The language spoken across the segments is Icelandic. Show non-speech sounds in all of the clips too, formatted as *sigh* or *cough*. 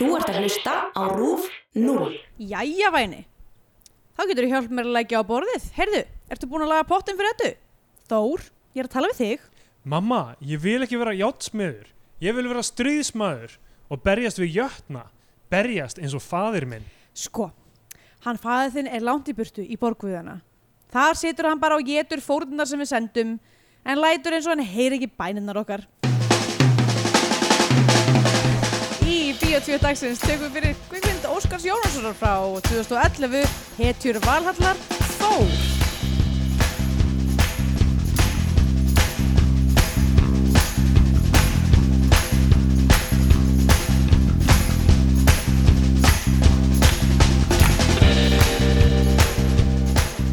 Þú ert að hlusta á RÚF 0. Jæja væni, þá getur þú hjálp mér að leggja á borðið. Heyrðu, ertu búin að laga pottin fyrir þetta? Þór, ég er að tala við þig. Mamma, ég vil ekki vera játsmiður. Ég vil vera stríðsmaður og berjast við jötna. Berjast eins og faðir minn. Sko, hann fæðið þinn er langt í burtu í borgviðana. Þar situr hann bara og getur fórnunar sem við sendum, en lætur eins og hann heyri ekki bæninnar okkar. Bíotvíu dagsins við fyrir kvikmynd Óskars Jónassonar frá 2011, Hetjur Valhallar, Þór.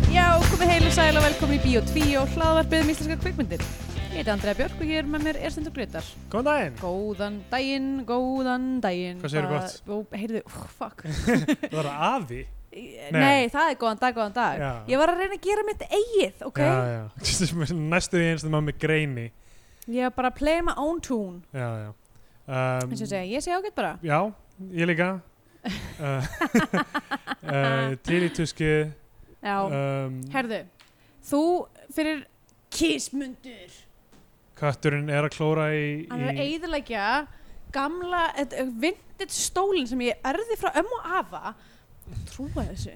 Já, komið heil og sæl og velkomin í Bíotvíu og hlaðvarpið um íslenskar kvikmyndir. Ég heiti Andrea Björk og hér með mér er Stendur Gretar. Góðan daginn. Góðan daginn, góðan daginn. Hvað segirðu Hvað- gott? Ó, heyrðu, ó, fuck. *laughs* Það var afi. Nei. það er góðan dag, góðan dag. Já. Ég var að reyna að gera mitt eigið, ok? Já, já. *laughs* Næstu því eins og maður með greini. Ég var bara að play my own tune. Já, já. Um, og ég sé ágætt bara. Já, ég líka. *laughs* uh, uh, til í tusku. Já, Um, herðu, þú fyrir kísmundur. Kötturinn er að klóra í... Hann er að í eigðilegja gamla, eh, vintage stólinn sem ég erði frá ömmu afa. Trúa þessu.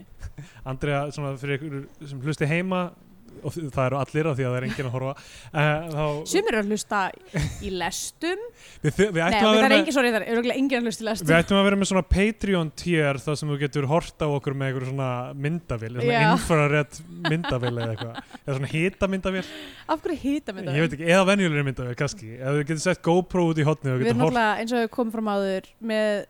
Andrea, svona fyrir ykkur sem hlusti heima og það eru allir af því að það er enginn að horfa uh, þá, Sumir eru að hlusta í lestum. *laughs* við, við, Nei, ættum það er með, engin, sorry, það er örugglega engin að hlusta í lestum. við ættum að vera með svona Patreon tier þar sem þú getur hort á okkur með einhver svona myndavél svona Já. infrared *laughs* myndavél eða eitthvað eða svona hita myndavél Af hverju hýta með ég veit ekki, eða venjulegri myndavél kannski eða þú getur sett GoPro út í hotni og Við getur erum hort náttúrulega eins og við komum fram áður með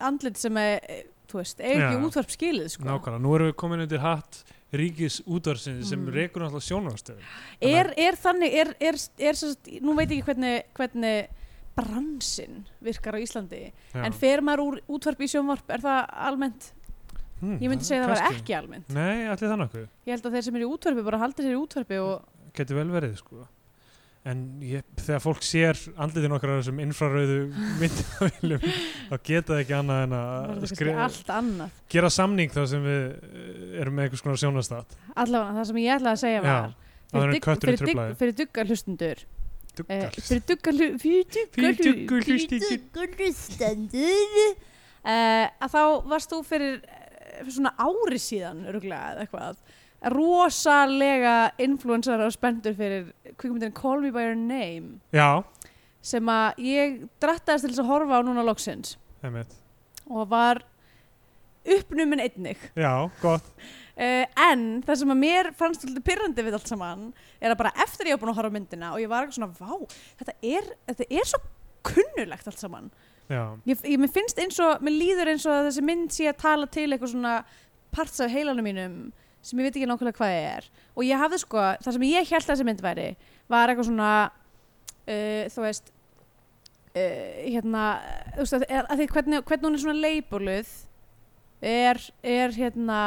andlit sem er, eh, þú veist, er ekki útvarp skilið sko. nákvæmlega, nú erum við komin undir hatt ríkis útvarsins sem Mm. rekur náttúrulega sjónvarstöðum er, er þannig, er, er, er, er nú veit ég ekki hvernig, hvernig bransinn virkar á Íslandi en fer maður úr útvarp í sjónvarp er það almennt, hmm, ég myndi segja að það var ekki almennt. Nei, allir það nokkuð. Ég held að þeir sem eru í útvarpi bara haldi sér í útvarpi og getur vel verið sko en ég, þegar fólk sér andlitin okkar á þessum infrarauðu myndavílum *laughs* þá geta það ekki annað en að kannski skri, allt annað gera samning þar sem við eh, erum með einhvers konar sjónastat allavega það sem ég ætlaði að segja var fyrir, truflaði. fyrir Eh, Duggal. fyrir duggar hlu- fyrir duggar Fyrir hlu- duggar hlustendur. fyrir duggar hlustendur uh, að þá varst þú fyrir, eh, fyrir svona ári síðan örgulega eða eitthvað rosalega influensar og spendur fyrir kvikmyndin Call Me By Your Name. Já, sem að ég drattaðist til þess að horfa á núna loksins. Einmitt. Og var uppnumin einnig. Já, gott. Uh, en það sem að mér fannst svolítið pyrrandi við allt saman er að bara eftir ég var búin að horfa á myndina og ég var eitthvað svona, vá, þetta er, þetta er svo kunnulegt allt saman. já, Ég, ég, mér finnst eins og, mér líður eins og að þessi mynd sé að tala til eitthvað svona parts af heilanum mínum sem ég veit ekki nákvæmlega hvað ég er. Og ég hafði sko, það sem ég held að þessi mynd væri var eitthvað svona, uh, þú veist, uh, hérna, þú veist, að, að því hvernig, hvernig hún er svona leibuluð er, er hérna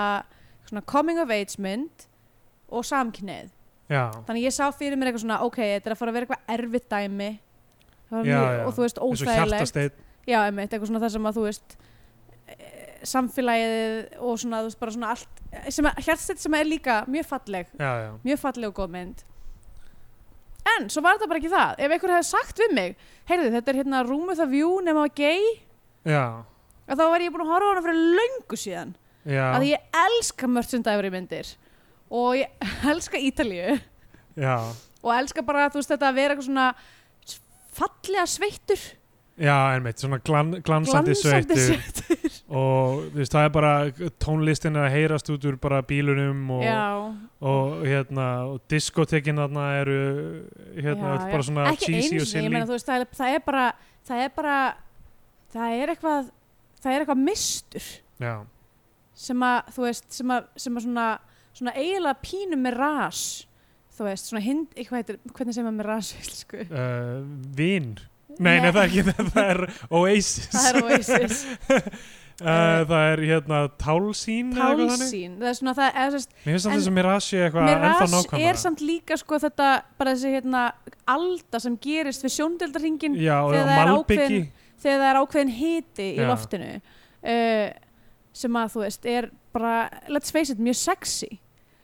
svona coming of age mynd og samkynneið. já, Þannig ég sá fyrir mér eitthvað svona, ok, þetta er að fara að vera eitthvað erfitt dæmi Það Já, mjög- já. og þú veist óþægilegt Já, einmitt, eitthvað svona það sem að þú veist samfélagið og svona, veist, bara svona allt sem að, hjartstætt sem er líka mjög falleg. Já, já, mjög falleg og góð mynd. En svo var þetta bara ekki það. Ef einhver hefði sagt við mig heyrðu, þetta er hérna Room with a View nema gay já, að þá var ég búin að horfa á hana fyrir löngu síðan. Já, að ég elska merchandise myndir. Og ég *laughs* elska Ítalíu. Já, og elska bara, þú veist, þetta að vera eitthvað svona fallega sveittur. Já, einmitt svona glan, glansandi glansandi sveittur og þú veist, það er bara tónlistin er að heyrast út úr bara bílunum og, já, og hérna og diskotekin þarna eru hérna Já, bara svona cheesy og silly. meina, þú veist, það er, það er bara það er bara það er eitthvað það er eitthvað mistur já, sem að, þú veist, sem að, sem að svona, svona eiginlega pínu með ras þú veist, svona hind, eitthvað heitir hvernig segir maður með ras, *laughs* sko uh, vin. Nei, nei, það er ekki, *laughs* það er *laughs* Oasis. Það er Oasis Uh, það er hérna tálsín tálsín, það er svona það er, þess, Mér finnst En- þess að Mirage eitthvað ennþá Mirage nákvæmara. er samt líka sko þetta bara þessi hérna alda sem gerist við sjóndeldarhingin þegar það er þegar það er ákveðin hiti í Já. loftinu uh, sem að þú veist er bara, let's face it, mjög sexy.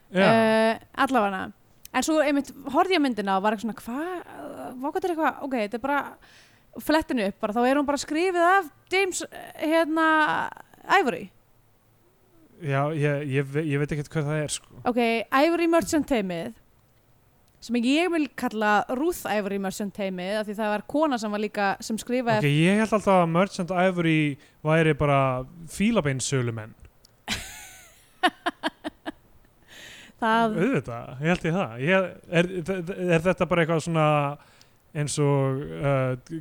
Uh, allavega. En svo einmitt horfði ég myndina og var eitthvað svona hvað, hvað er eitthvað, ok, þetta er bara flettinu upp, bara, þá er hún bara skrifið af James, eh, hérna Ivory, já ég, ég, ég veit ekkert hvað það er sko. ok, Ivory Merchant teimið sem ég vil kalla Ruth Ivory Merchant teimið af því það var kona sem var líka sem skrifaði ok, ég held alltaf að Merchant Ivory væri bara fílabeinsölumenn. *laughs* Það, auðvitað, ég held ég það. Ég, er, er, er þetta bara eitthvað svona eins og uh,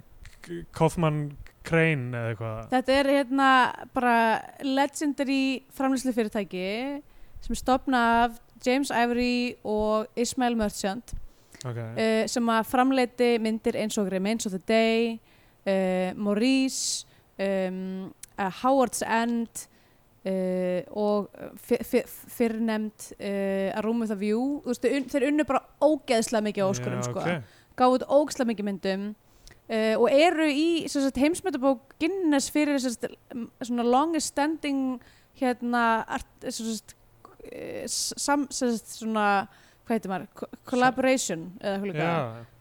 Kaufmann Crane eða eitthvað þetta er hérna bara legendary framlýslu fyrirtæki sem er stopnað af James Ivory og Ismail Merchant okay. uh, sem að framleiti myndir eins og Remains of the Day uh, Maurice um, uh, Howard's End og fyr, fyr, fyrrnefnd uh, A Room with a View veist, un, þeir unnu bara ógeðslega mikið á óskurum Já, sko. ok. gáðu út ógeðslega mikið myndum uh, og eru í sem heimsmyndabók Guinness fyrir sem sagt, longest standing hérna art, sem sagt, eh, sam, sem sagt, svona hvað heitir maður, Co- collaboration eða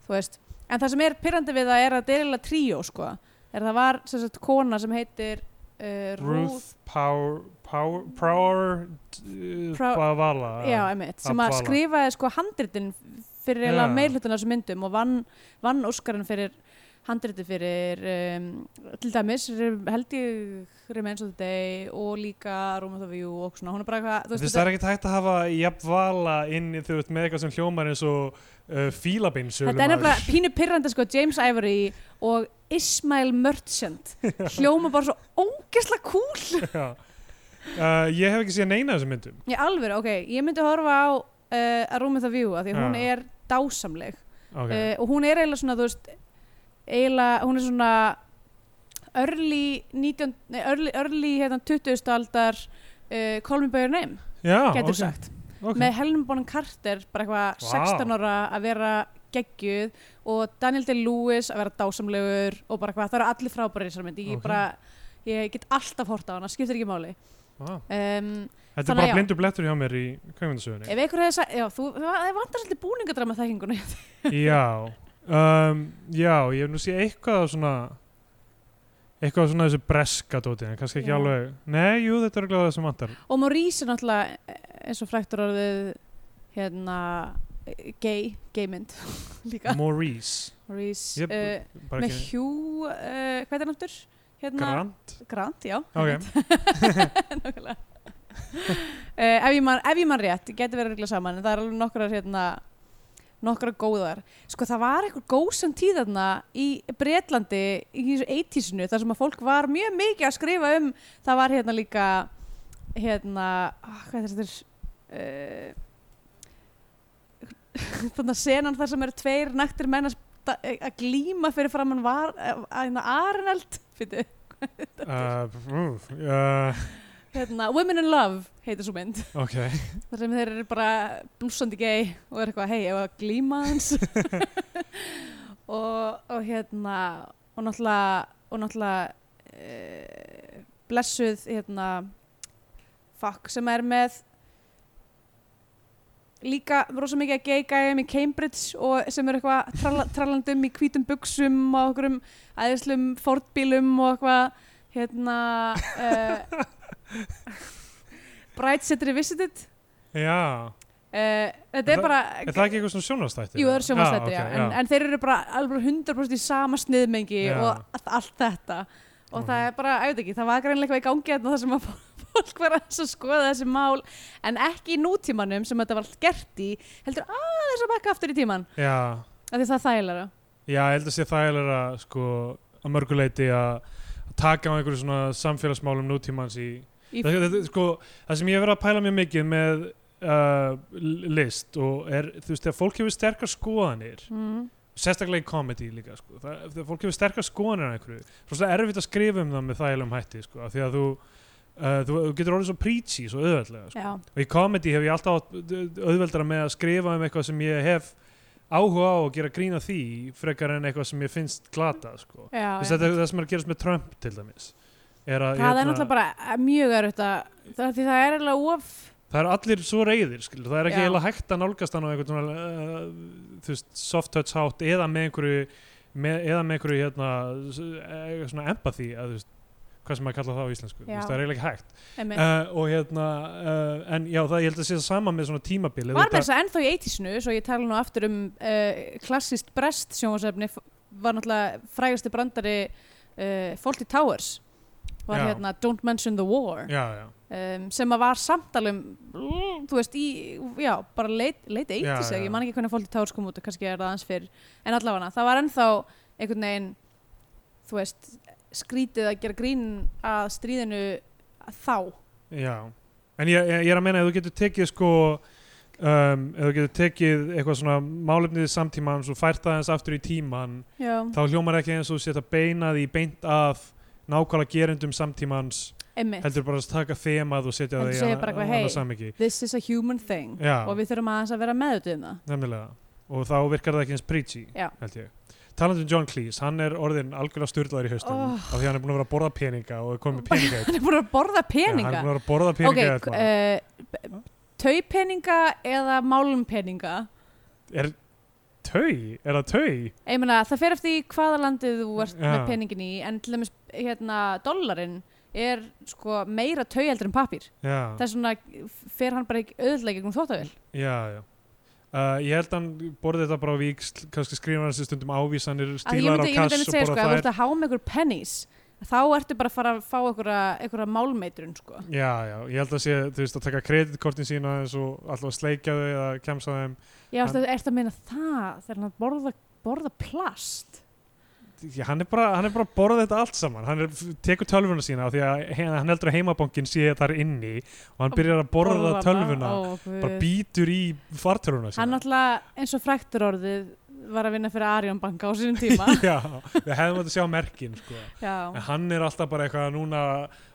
þú veist. En það sem er pyrrandi við það er að þetta er eiginlega tríó sko, er það var sem kona sem heitir uh, Ruth Power Power Bavala sem að skrifaði sko handritin fyrir meirhlutin af þessum myndum og vann, vann Óskarinn fyrir handriti fyrir um, til dæmis held ég Remains of the Day og líka Room of the View og svona, hún er bara eitthvað þú veist, það er ekkert hægt að hafa jafnvala inn í þú veist með eitthvað sem hljómar eins og uh, fílabeinsölumaður þetta er nefnilega pínu pyrrandi sko James Ivory og Ismail Merchant. *laughs* Hljóma bara svo ógeðslega cool *laughs* uh, Ég hef ekki séð neina þessum myndum. Í alvöru, ok, ég myndi horfa á uh, Room with a View af því að hún er dásamleg. Okay. uh, og hún er eiginlega svona þú veist eiginlega, hún er svona early 19, nei, early, early hérna 20. aldar uh, Call Me By Your Name, Já, getur ok, sagt ok. með Helen Bonham Carter bara eitthvað Vá. 16 ára að vera geggjuð og Daniel Day-Lewis að vera dásamlegur og bara hvað, það eru allir frábæri þessar myndi, ég Ok. bara ég get alltaf hort á hana, skiptir ekki máli Vá. um, Þetta er bara já. blindur blettur hjá mér í kveimundasögunni ef einhver hefði sagt, já, þú, það vantar svolítið búningadrama þekkinguna Já *laughs* um, Já, ég hef nú séð eitthvað af svona eitthvað af svona þessu breska dóti en kannski ekki Já. alveg. Nei, jú, þetta er gláðið sem vantar. Og Maurice er náttúrulega eins og fræktur orðið hérna gay, gay mynd *laughs* líka. Maurice. Maurice Ég- uh, bara með ekki- Hugh uh, hvað er hann aftur? Hérna, Grant. Grant, já. Ok, *laughs* Nákvæmlega. uh, *laughs* ef, ég man, ef ég man rétt, geti verið regla saman en það er alveg nokkrar hérna nokkrar góðar. Sko það var eitthvað góðsam tíð þarna í Bretlandi í þessu 80-sinu þar sem að fólk var mjög mikið að skrifa um. Það var hérna líka hérna ah, hvað er þetta? Uh, þannig að senan þar sem eru tveir naktir menn að, að glíma fyrir framann var að, að, að Arnald. Fyrir *laughs* uh, uh, uh, hérna, Women in Love heitir svo mynd. Ok. Þar sem þeir eru bara blúsandi gay og er eitthvað, hei, ef að glíma hans *laughs* og, og hérna og náttúrulega og náttúrulega e, blessuð hérna fuck, sem er með líka rosa mikið að gay gæjum í Cambridge og sem eru eitthvað tralla, trallandum í hvítum buksum og okkur um æðislum fordbílum og eitthvað hérna uh, *laughs* Bright City Revisited Já, Uh, þetta Er er það- bara er það ekki eitthvað svona sjónastætti? Jú, það er sjónvarsþættir, já, ok, en, en þeir eru bara alveg 100% í sama sniðmengi Já. og allt, þetta. Og Mhm. það er bara, ég veit ekki, það var greinlega eitthvað í gangi þarna þar sem að fólk var að skoða þessi mál. En ekki í nútímanum sem þetta var allt gert í heldur aðeins að bakka aftur í tíman Já, það er þægilega já, ég held að sé þægilega sko að mörguleiti að taka á einhverju svona samfélagsmálum nútímans í, það, það, sko, það sem ég hef verið að pæla mjög mikið með uh, list og er, þú veist, þegar fólk hefur sterkar skoðanir mm, sérstaklega í comedy líka sko. það, þegar fólk hefur sterkar skoðanir af einhverju svo er erfitt að skrifa um það með þægilegum hætti sko, af því að þú, uh, þú, getur orðið svo preachy svo auðveldlega sko. og í comedy hef ég alltaf átt auðveldara með að skrifa um eitthvað sem ég hef áhuga á að gera grína því frekar en eitthvað sem ég finnst glata sko. já. þetta er það sem er að gerast með Trump til dæmis er að, það er hérna, náttúrulega bara mjög erfitt að það, er eiginlega of það er allir svo reyðir skilur. það er ekki eiginlega hægt að nálgast hann á einhvern uh, veist, soft touch hátt eða með einhverju með, eða með einhverju hérna, eh, empathy að, veist, hvað sem maður kalla það á íslensku veist, það er eiginlega hægt. Uh, og hérna uh, en já, það, ég held að sé það sama með svona tímabil var með þess að ennþá í 80snu svo ég tala nú aftur um klassist brest sjónvarsefni var náttúrulega frægasti brandari Fawlty Towers var Já. hérna Don't Mention the War. Já, um, sem að var samtalum þú veist, í, já, bara leit, leit 80s, Já, já. ég man ekki hvernig Fawlty Towers kom út og kannski er það aðeins fyrr, en allavega það var ennþá einhvern veginn þú veist, skrítið að gera grín að stríðinu þá. Já. En ég, ég, er að meina að þú getur tekið sko um, ef þú getur tekið eitthvað svona málefnið samtímans og fært það eins aftur í tíman já, þá hljómar ekki eins og setja beinað í beint að nákvæmlega gerendum samtímans einmitt heldur bara að taka þemað og setja það í bara annað hey. samhengi this is a human thing Já. og við þurfum aðeins að vera meðutuð um það nefnilega og þá virkar það ekki eins preachy Já. held ég talandi um John Cleese, hann er orðin algjörlega styrlaður í haustum Oh. af því hann er búin að vera að borða peninga og er komið peninga *laughs* hann er búin að borða Já, hann peninga er búin að vera að borða peninga ok, uh, taupeninga eða málumpeninga er tau, er það tau? ég meina það fer eftir í hvaða landið þú ert Já. með peningin í en til dæmis hérna dollarinn er sko meira tauheldur en pappír. Já, þess vegna fer hann bara auðvitað gegnum þóttavél já, já. Uh, ég held að hann borði þetta bara á víksl kannski skrifa hann sér stundum ávísanir að ég stílar á myndi, ég myndi kass einmitt og segja sko, borða ef þú þær. ert að há með einhver pennies þá ertu bara að fara að fá einhverja, málmeitrun sko. Já, já, ég held að sé, þú veist, að taka kreditkortin sína eins og alltaf að sleikja þau eða kemsa þeim. Já, Hann- ertu ertu að meina það þegar hann borða, borða plast? Já, hann er bara, hann er bara að borða þetta allt saman. Hann er, tekur tölvuna sína af því að hann heldur að heimabankin sé þar inni og hann byrjar að borða hana. tölvuna. Ó, bara býtur í fartölvuna Hann sína náttúrulega eins og fræktur orðið var að vinna fyrir Arjón banka á sínum tíma. *laughs* Já, við hefðum að sjá merkin sko. en hann er alltaf bara eitthvað núna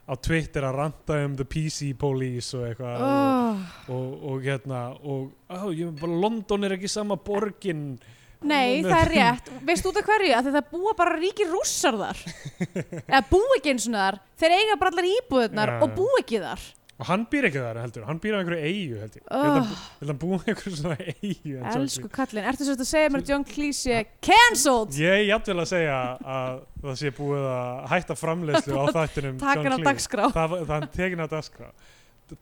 á Twitter að ranta um the PC police og eitthvað oh. og, og hérna og ó, ég, London er ekki sama borgin. Nei, það er rétt. Veist út af hverju? Að það búa bara ríkir rússar þar. *laughs* Eða búa ekki eins og þar. Þeir eiga bara allar íbúðunar Já, og búa ekki þar og hann býr ekki þar heldur, hann býr á einhverju eigu held ég, oh, oh. held að hann búið einhverju svona eigu Elsku kallinn Ertu svo að segja mér að John Cleese sé cancelled Ég er jafnvel að segja að það sé búið að hætta framleiðslu á *laughs* þættinum John Cleese. dagskrá Það, það er tekin á dagskrá.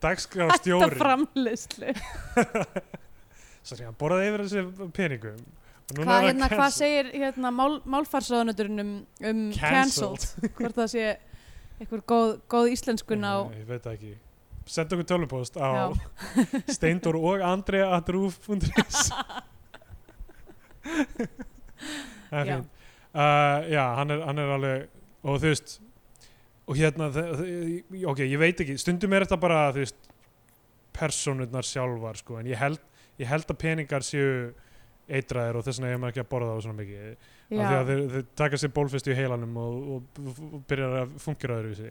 Dagskrá stjóri. framleyslu *laughs* Sorry, hann borðaði yfir þessi peningum. Hvað, hann hérna, cancelled. segir hérna, mál, málfarsraðunuturinn um, um Cancelled. Hvort það sé einhver góð, góð íslenskun á Ég veit ekki. Senda okkur tölvupost á Já. *laughs* steindor og andrea.ruf.is *laughs* Það er Já. fínt. Uh, já, hann er, hann er alveg, og þú veist, og hérna, ok, ég veit ekki, stundum er þetta bara, þú veist, persónurnar sjálfar, sko, en ég held, ég held að peningar séu eitraðir og þess vegna er maður ekki að borða það svona mikið. Af því að þeir, þeir taka sér bólfestu í heilanum og, og, og byrjar að fungera öðruvísi.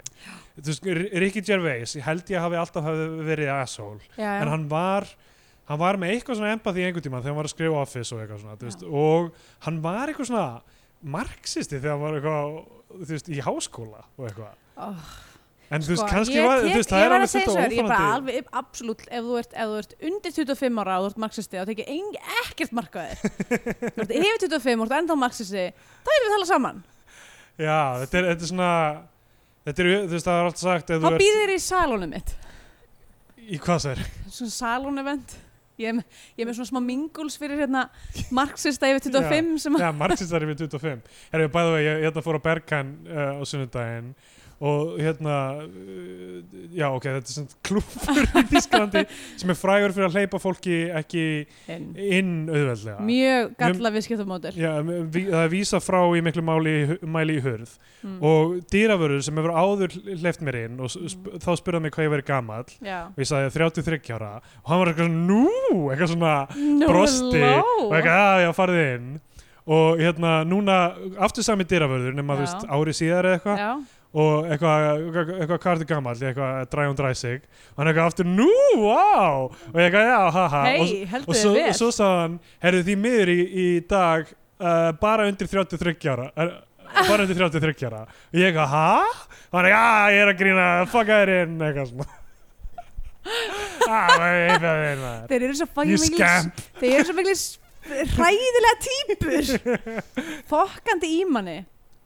Þú veist, Ricky Gervais held ég hafi alltaf verið asshole já, já. en hann var hann var með eitthvað svona empathy einhvern tíma þegar hann var að skrifa Office og eitthvað svona veist, og hann var eitthvað svona marxisti þegar hann var eitthvað veist, í háskóla og eitthvað. Oh. En þú veist, Sko, kannski ég var, þú veist, það ég er alveg fullt af er, Ég er bara alveg, absolutt, ef þú ert, ef þú ert undir 25 ára og þú ert marxisti, þá tekið ekkert markaðir. *laughs* þú ert yfir 25 og þú ert ennþá marxisti, þá erum við tala saman. já, þetta er, þetta er svona þetta er, þú veist, það er alltaf sagt ef þú býðir þér í salónum mitt. í hvað sér Svona salónevent. Ég er, með, ég er með svona smá minguls fyrir hérna marxista yfir 25 sem að... Já, marxistar yfir 25 Herra, ég bæði að ég hérna og hérna uh, já ok, þetta er svona klúfur í Þísklandi sem er frægur fyrir að hleypa fólki ekki inn. inn auðveldlega Mjög galla viðskiptamódel. Já, það er vísa frá í miklu máli, mæli í hurð Mm. og dýravörður sem hefur áður hleyft mér inn og sp þá spurði mig hvað ég verið gamall Já. og ég sagði 33 ára og hann var eitthvað svona, nú, eitthvað svona No, brosti hello. og eitthvað, já, já, farið inn og hérna, núna aftur sami dyravörður nema, þú veist, ári síðar eða eitthvað. Og eitthvað, eitthvað, hvað er þetta gamall eitthvað dræjum dræsig og hann eitthvað aftur, nú, vá! Og ég eitthvað, já, haha og, hei, og heldur svo, svo sagði hann, herðu því miður í, í dag uh, bara undir 33 ára er, bara undir 33 ára. Og ég eitthvað, ha? og hann eitthvað, já, ég er að grína fucka þér inn, eitthvað svona. *laughs* Ah, þeir eru svo fucking mikil þeir eru svo mikil *laughs* hræðilega týpur. *laughs* Fokkandi í manni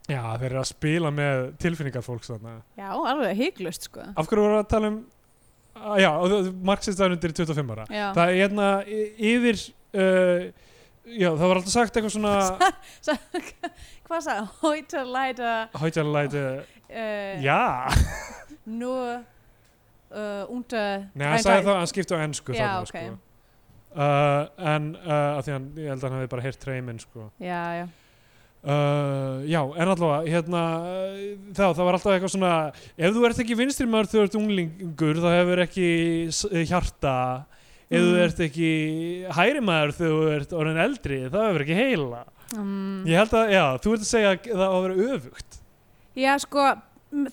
já, þeir eru að spila með tilfinningar fólks þarna já, alveg hygglust sko af hverju voru að tala um ah, já, marxist er undir 25 ára já. það er hérna yfir uh, já, það var alltaf sagt eitthvað svona *laughs* hvað sagði, hóita læta hætjalæti, uh, já nú uh, undir Nei, hann sagði það, hann skipti á ennsku þarna, ok. sko. Uh, en af því hann, ég held að hann hefði bara heyrt treymin sko. já, já uh, Já, en allavega hérna, uh, þá, það var alltaf eitthvað svona ef þú ert ekki vinstri maður þegar þú ert unglingur þá hefur ekki s- hjarta. Ef þú Mm. ert ekki hæri maður þegar þú ert orðin eldri þá hefur ekki heila. Um, Ég held að, já, þú ert að segja að það á að vera öfugt. Já, sko,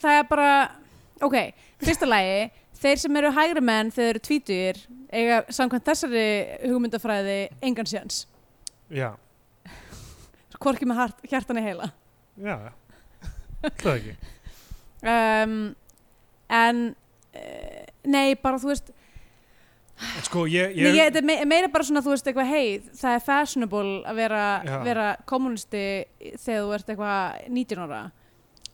það er bara ok, fyrsta lagi þeir sem eru hægri menn þegar þeir eru tvítugir eiga samkvæmt þessari hugmyndafræði engan séns. Já, hvorki með hart, hjartan í heila. Já Það ekki. Um, en uh, nei, bara þú veist Sko, ég, Nei, ég, þetta er me- meira bara svona, þú veist, eitthvað, hei, það er fashionable að vera, vera kommunisti þegar þú ert eitthvað 19 ára.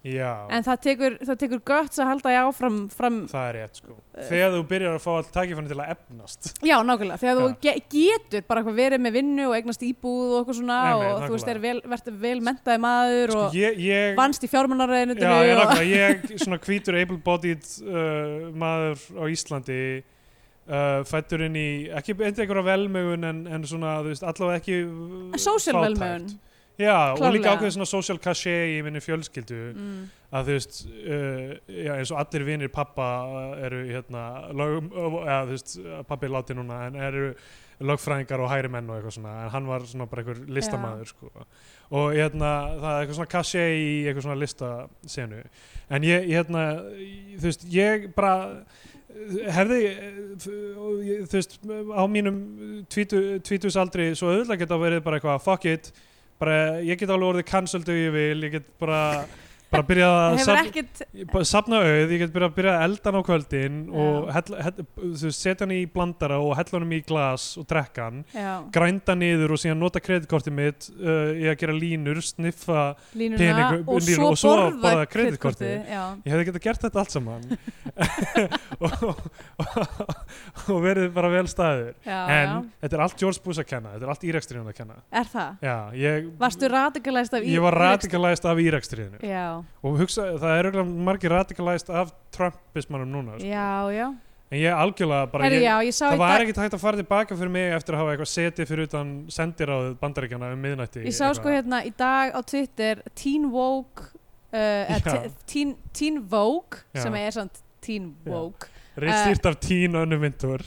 Já. En það tekur, það tekur gött að halda ég áfram fram, Það er rétt sko. Þegar þú byrjar að fá all tækifæni til að efnast. Já, nákvæmlega, þegar þú ge getur bara eitthvað verið með vinnu og eignast íbúð og eitthvað svona Nei, nei, og þú veist, nákvæmlega. vel, verður vel mentaði maður Sko og ég, ég vannst í fjármannarreðinu Já, ég nákvæmlega, ég *laughs* svona hvítur able-bodied uh, maður á Íslandi uh, fættur inn í, ekki eitthvað einhverja velmögun en, en svona, þú veist, allavega ekki uh, Social Já, og líka ákveðið svona social cachet í minni fjölskyldu. Mm. að þú veist, uh, já, eins og allir vinir pappa eru hérna uh, eða þú veist, pappi er látið núna en eru lögfræðingar og hægri menn og eitthvað svona, en hann var svona bara einhver listamaður sko, og hérna það er eitthvað svona cachet í eitthvað svona listasenu, en ég hérna, þú veist, ég bara hefði þú veist, á mínum tvítusaldri svo auðvitað geta verið bara eitthvað fuck it, bara ég get alveg orðið cancelled ef ég vil, ég get bara bara byrjað Það að safna- bara safna auð, ég get byrjað að byrja að elda hann á kvöldin og Já. hella, hella, veist, setja hann í blandara og hella hann í glas og drekka hann. Já, grænda niður og síðan nota kreditkortið mitt uh, í að gera línur, sniffa línuna Pening- og línur svo og svo borða kreditkortið. ég hefði getað gert þetta allt saman. *laughs* Og, og, og verið bara vel staður Já, en þetta er allt George Bush að kenna þetta er allt Írakstríðun að kenna. Er það? Já, ég, Varstu radikalæst af ég var radikalæst af Írakstríðinu Já, og hugsa, það er örugglega margir radikalæst af Trumpismannum núna sko. já, já. en ég algjörlega bara Herri, ég, já, ég það var ekkert hægt að fara tilbaka fyrir mig eftir að hafa eitthvað setið fyrir utan sendiráðið bandaríkjana um miðnætti ég sá sko hérna í dag á Twitter Teen Vogue uh, Já. te- teen, teen Vogue sem er samt Teen. Vogue Reitstýrt af tín önnu myndur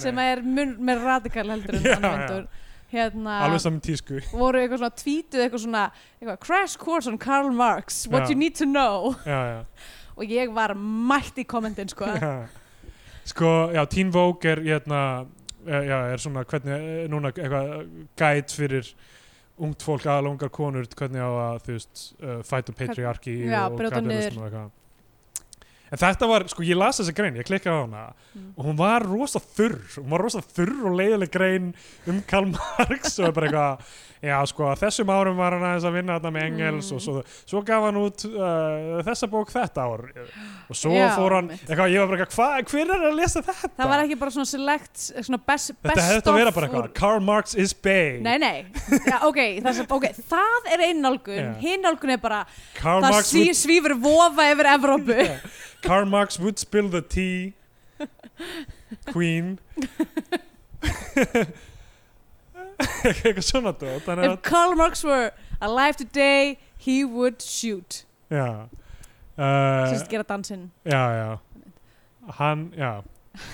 sem er mun, með radikal heldur þannig já. myndur hérna alveg saman tísku. voru eitthvað svona tweetuð eitthvað svona eitthvað, crash course on Karl Marx what Já. you need to know. Já, *laughs* og ég var mætt í kommentin sko. *laughs* Sko, já, Teen Vogue er hérna, eh, já, er svona hvernig, eh, núna eitthvað gæt fyrir ungt fólk aðal ungar konur hvernig á að, þú veist, uh, fæta patriarki Já, og brjóta kapitalism og eitthvað en þetta var, sko, ég las þessa grein, ég klikkaði á hana Mm. og hún var rosa þurr hún var rosa þurr og leiðileg grein um Karl Marx og bara eitthvað já sko þessum árum var hann aðeins að vinna þarna með Engels Mm. og svo, svo gaf hann út uh, þessa bók þetta ár og svo Já, fór hann eitthvað, ég var bara eitthvað, hva, hver er að lesa þetta? það var ekki bara svona select svona best, þetta best hefði þetta að vera of bara eitthvað Karl Marx is bay Nei, nei, já, ok, það, okay, það er einn nálgun, Já. hinn nálgun er bara Karl það Marx, svífur vofa yfir Evrópu *laughs* Karl Marx would spill the tea Queen. *laughs* Eitthvað svona dót. Þannig If Karl Marx were alive today he would shoot. Að já uh, Sérst gera dansinn. Já, já. Hann, já.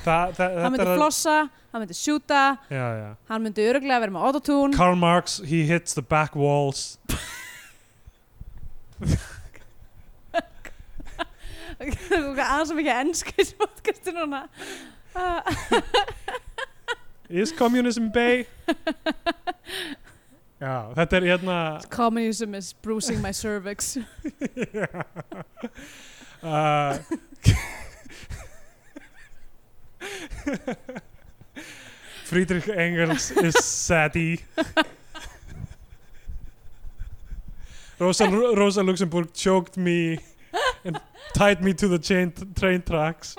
Þa, það, Hann myndi þetta er- flossa, hann myndi sjúta Já, já. hann myndi öruglega vera með autotune. Karl Marx, he hits the back walls *laughs* aðeins sem ekki ennska í podcastu núna. *laughs* Is communism bay? Já, þetta er hérna Communism is bruising my cervix. *laughs* Uh, *laughs* Friedrich Engels is saddy. Rosa, Rosa Luxemburg choked me and tied me to the chain, train tracks.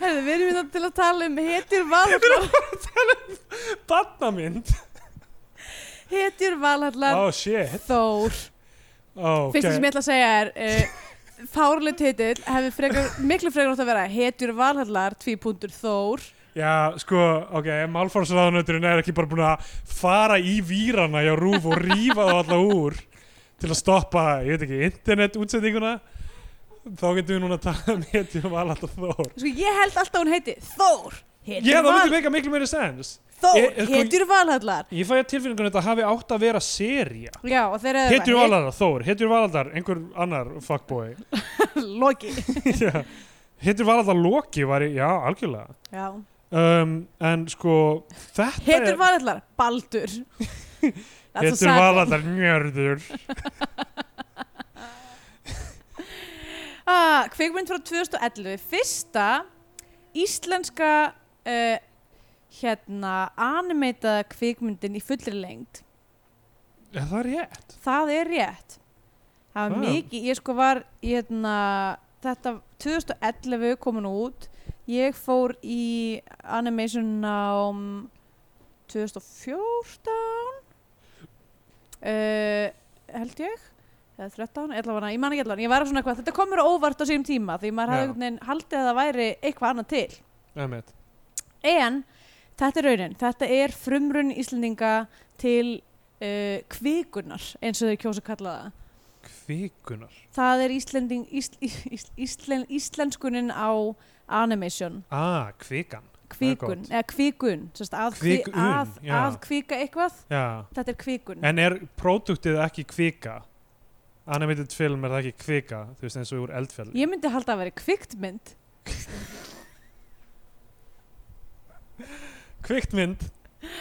Herðu, við erum þetta til að tala um hetjur valhallar Barnamynd. Hetjur valhallar Oh shit. Þór. Oh, Fyrsta sem ég ætla að segja er uh, fárlega titill hefði frekar, miklu frekar átt að vera hetjur valhallar, tvípundur Þór. Já, sko, ok, málfarsraðanöturinn er ekki bara búin að fara í výrana hjá Rúf og rífa það alla úr til að stoppa, ég veit ekki, internet útsendinguna þá getum við núna að tala um hetjum og alallaf Þór Sko ég held alltaf hún heiti Þór Já, það val, myndi meika miklu meiri sens Þór, sko- hetjur valhallar. Ég fæ að tilfinningunum þetta hafi átt að vera seria Já, og þeir eru Hetjur valadar, Þór, hetjur valadar, einhver annar fuckboy. *laughs* Loki. *laughs* Hetjur valadar Loki var í, já, algjörlega. Já. um, En sko, þetta Hetjur valhallar, Baldur *laughs* That's a Hetjur sad one. valadar Njörður. *laughs* Ah, Kvikmynd frá 2011 Fyrsta íslenska uh, hérna animeitaða kvikmyndin í fullri lengd. Já, það er rétt? Það er rétt. Það var mikið, ég sko var hérna, þetta 2011 komin út. Ég fór í animation á 2014 uh, held ég. Eða 13, allavega, ég man ekki allavega ég var svona eitthvað, þetta komur óvart á sínum tíma því maður hafði einhvern veginn haldið að það væri eitthvað annað til. Emmett en þetta er raunin, þetta er frumrun Íslendinga til uh, kvikunar eins og þeir kjósa að kalla það. Er Íslending, ísl, ísl, íslen, íslenskunin á animation. Ah, kvikan kvikun, gott. eða kvikun sérst, að, Kvikun, kvi, að, að kvika eitthvað Já. þetta er kvikun En er próduktið ekki kvika? Animated film er það ekki kvika Þú veist eins og úr eldfjall ég myndi halda að vera kviktmynd *laughs* Kviktmynd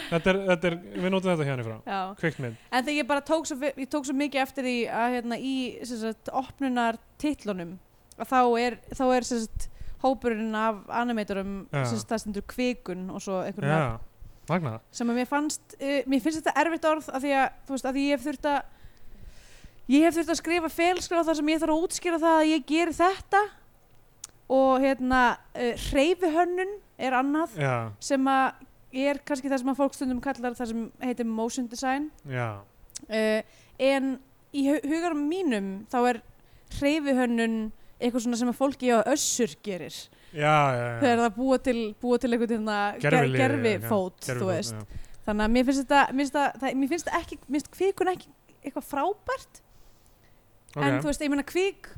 þetta er, þetta er, Við notum þetta hérna frá. Já. Kviktmynd en þegar ég bara tók svo, ég tók svo mikið eftir því að hérna, í sagt, opnunar titlunum þá er, þá er sagt, hópurinn af animatorum Já. sem sagt, það stendur kvikun og svo einhvern Já, magnað. Sem að mér fannst uh, mér finnst þetta erfitt orð af því að, veist, að ég hef þurft að ég hef þurft að skrifa felskrifa þar sem ég þarf að útskýra það að ég geri þetta. Og hérna uh, hreyfihönnun er annað Já, sem að er kannski það sem að fólk stundum kallar það sem heitir motion design. Uh, en í hu- hugarum mínum þá er hreyfihönnun eitthvað svona sem að fólki á össur gerir. Já, já, já. þegar það búa til, búa til eitthvað gerfi já, fót þannig að mér finnst þetta mér finnst, það, það, mér finnst það ekki, mér finnst kvikun ekki eitthvað frábært. En Ok, þú veist, ég meina kvik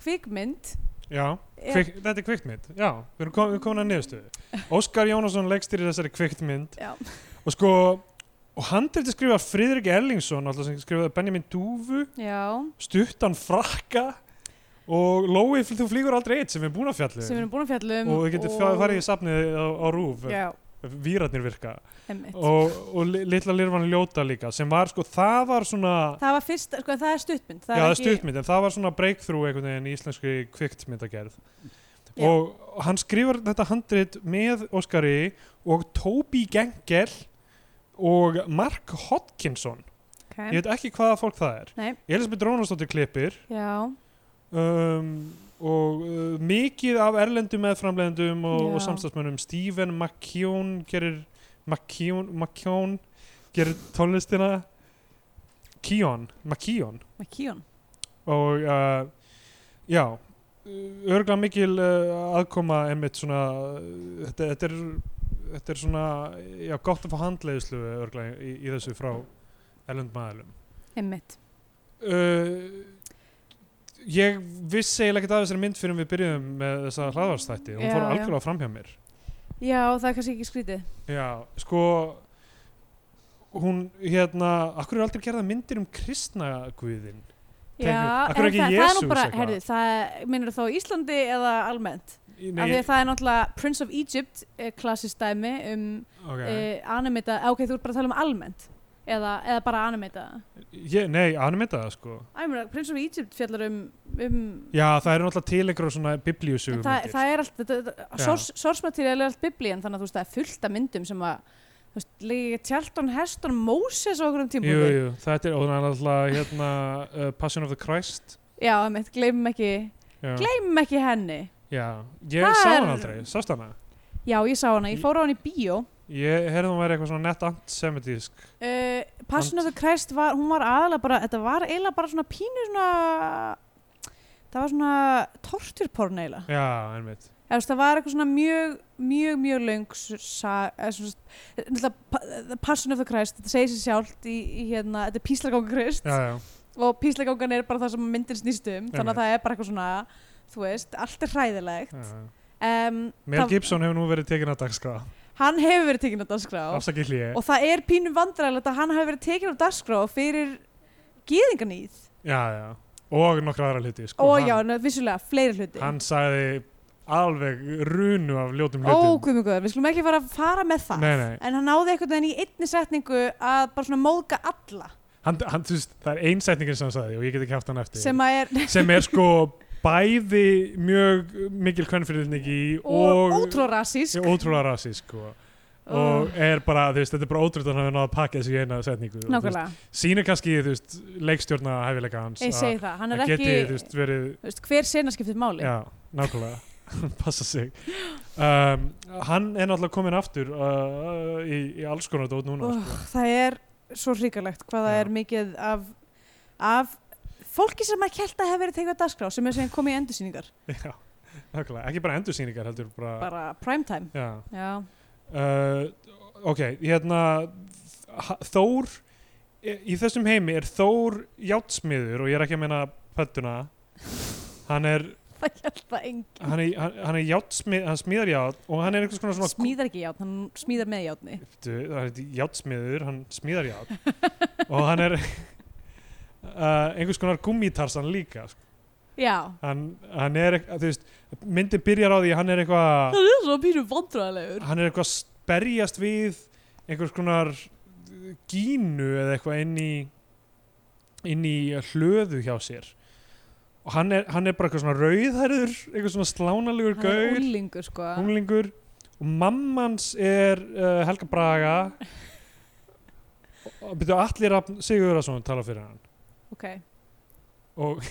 kvikmynd Já, kvik, þetta er kviktmynd Já, við erum komin, að niðurstöðu. *laughs* Óskar Jónasson leggstýri þessari kviktmynd já, og sko og hann til skrifa Friðrik Erlingsson alltaf sem skrifaði Benjamin Dúfu já, stuttan frakka og Lói, þú flýgur aldrei eitt sem við erum búin að fjallu sem við erum búin að fjallum og við getum og... farið í safnið á, á rúf já, výratnir virka. Emmitt og, og li- litla lirfan ljóta líka sem var sko, það var svona það var fyrst, sko, það er stuttmynd já, það er stuttmynd, en það var svona breakthrough einhvern veginn í íslenski kviktmyndagerð Já. og hann skrifar þetta handrit með Óskari og Toby Gengel og Mark Hodkinson okay. ég veit ekki hvaða fólk það er. Nei. Elisabeth Rónastóttir klippir. Já, um, og uh, mikið af erlendum meðframlegendum og, og samstagsmönnum Stephen McKeown gerir McKeown, McKeown gerir tónlistina. Keon, McKeown. Kíon og uh, já örgla mikil uh, aðkoma einmitt svona uh, þetta, þetta, er, þetta er svona já, gott að fá handleiðslu örgla í, í þessu frá erlend maðalum emmitt uh, ég vissi eiginlega ekki af þessari mynd fyrir við byrjuðum með þessa hraðvarstætti hún Já, fór algjörlega fram hjá mér. Já, það er kannski ekki skrítið. Já, sko hún hérna, akkur er aldrei gerða myndir um kristna guðin Já, það, það er nú bara, herðu, það minnur þá Íslandi eða almennt af því að það er náttúrulega Prince of Egypt eh, klassist dæmi um ok. okay. animita, ok, þú ert bara að tala um almennt eða, eða bara animita ég, nei, animita það sko. Æ, meina, Prince of Egypt fjallar um, um Já, það eru náttúrulega til einhverjum svona biblíusugum það, það er allt, material er allt biblían þannig að þú veist það er fullt af myndum sem að þú veist, líka Tjalton, Heston, Moses á okkur um tíma Jú, jú, þetta er, það er alltaf hérna uh, Passion of the Christ. Já, einmitt, gleymum ekki gleymum ekki henni já. ég Það sá er- hann aldrei, sást hana? Já, ég sá hana, ég fór á hann í bíó. Ég heyrði hún væri eitthvað svona nett antisemitísk. Uh, Passion of the Christ var, hún var aðalega bara, þetta var eiginlega bara svona pínu svona það var svona torturporn eiginlega. Já, einmitt. Það var eitthvað svona mjög, mjög, mjög The Passion of the Christ þetta segir sér sjálft í, í hérna, þetta er píslagangur Krist Já, já, og píslagangan er bara það sem myndin snýst um þannig að það er bara eitthvað svona þú veist, allt er hræðilegt. Já. um, Mel Gibson hefur nú verið tekin að dagskrá. Hann hefur verið tekinn á dagskrá. Og það er pínu vandræðilegt að hann hefur verið tekinn á dagskrá fyrir gýðinganýð Já, já. Og nokkra aðra hluti sko. og já, vissulega, fleiri hluti. Hann sagði alveg runu af ljótum hlutum. Ó, guðmur guður, við skulum ekki fara að fara með það. Nei, nei. en hann náði einhvern veginn í einni setningu að bara svona móðga alla. Hann, hann, þú veist, Það er ein setningin sem hann sagði og ég get ekki haft hann eftir. Sem að er sem er sko bæði mjög mikil kvennfyrirlningi og, ótrúlega rassísk og sko. og er bara, þú veist, þetta er bara ótrúlega að hann hefur náða að pakka þessu í eina setningu nákvæmlega, sýnir kannski, þú veist, leikstjórna hæfileika hans ég segi það hann er að ekki, geti, þú veist, verið þú veist, hver sena skiptið máli? Já, nákvæmlega. *laughs* Passa sig. Um, hann er náttúrulega komin aftur uh, í, í alls konar dót núna oh, sko. það er svo hrikalegt hvað það Já. er mikið af, af fólki sem að kjælta hefur verið tekið á dagskrá sem er sem komið í endursýningar. *laughs* Já, nákvæmlega, ekki bara endursýningar heldur bara, bara primetime já. Já, uh, ok, hérna Þór í þessum heimi er Þór játsmiður og ég er ekki að meina pöttuna hann er *laughs* hann er, hann, hann er játsmið, hann smíðar ját og hann er einhvers konar svona smíðar ekki játn, hann smíðar með játni Bíddu, það er játsmiður, hann smíðar ját og hann er *laughs* uh, einhvers konar gummitarsan líka sko. já, hann, hann er þú veist, myndi byrjar á því hann er eitthvað það er svo pínu vandræðilegur hann er eitthvað að berjast við einhvers konar gínu eða eitthvað inn í inn í hlöðu hjá sér. Og hann er, hann er bara eitthvað svona rauðhærður eitthvað svona slánalegur hann er gaur. úlingur sko. Unglingur. Og mammans er uh, Helga Braga. *laughs* Og byrju allir að Sigurðarsson tala fyrir hann ok, og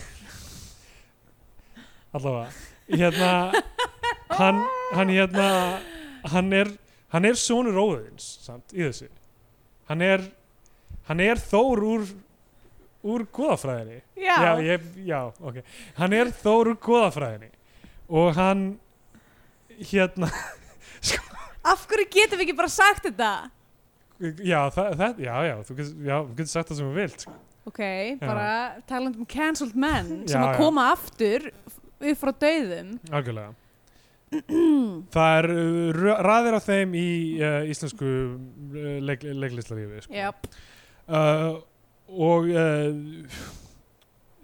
allavega. Hérna hann, hann hérna hann er, hann er sonur óðins samt í þessu. Hann er hann er Þór úr úr goðafræðinni. Já, já, ég, já, ok. Hann er Þór úr goðafræðinni. Og hann hérna *laughs* af hverju getum við ekki bara sagt þetta? Já, það, það, já, já, þú getur sagt það sem þú vilt sko. Ok, bara talandi um cancelled men sem Já, að já. koma aftur upp frá dauðum algjörlega *clears throat* það er uh, raðir af þeim í uh, íslensku uh, leik, leiklistalífi sko. Jáp. uh, og uh,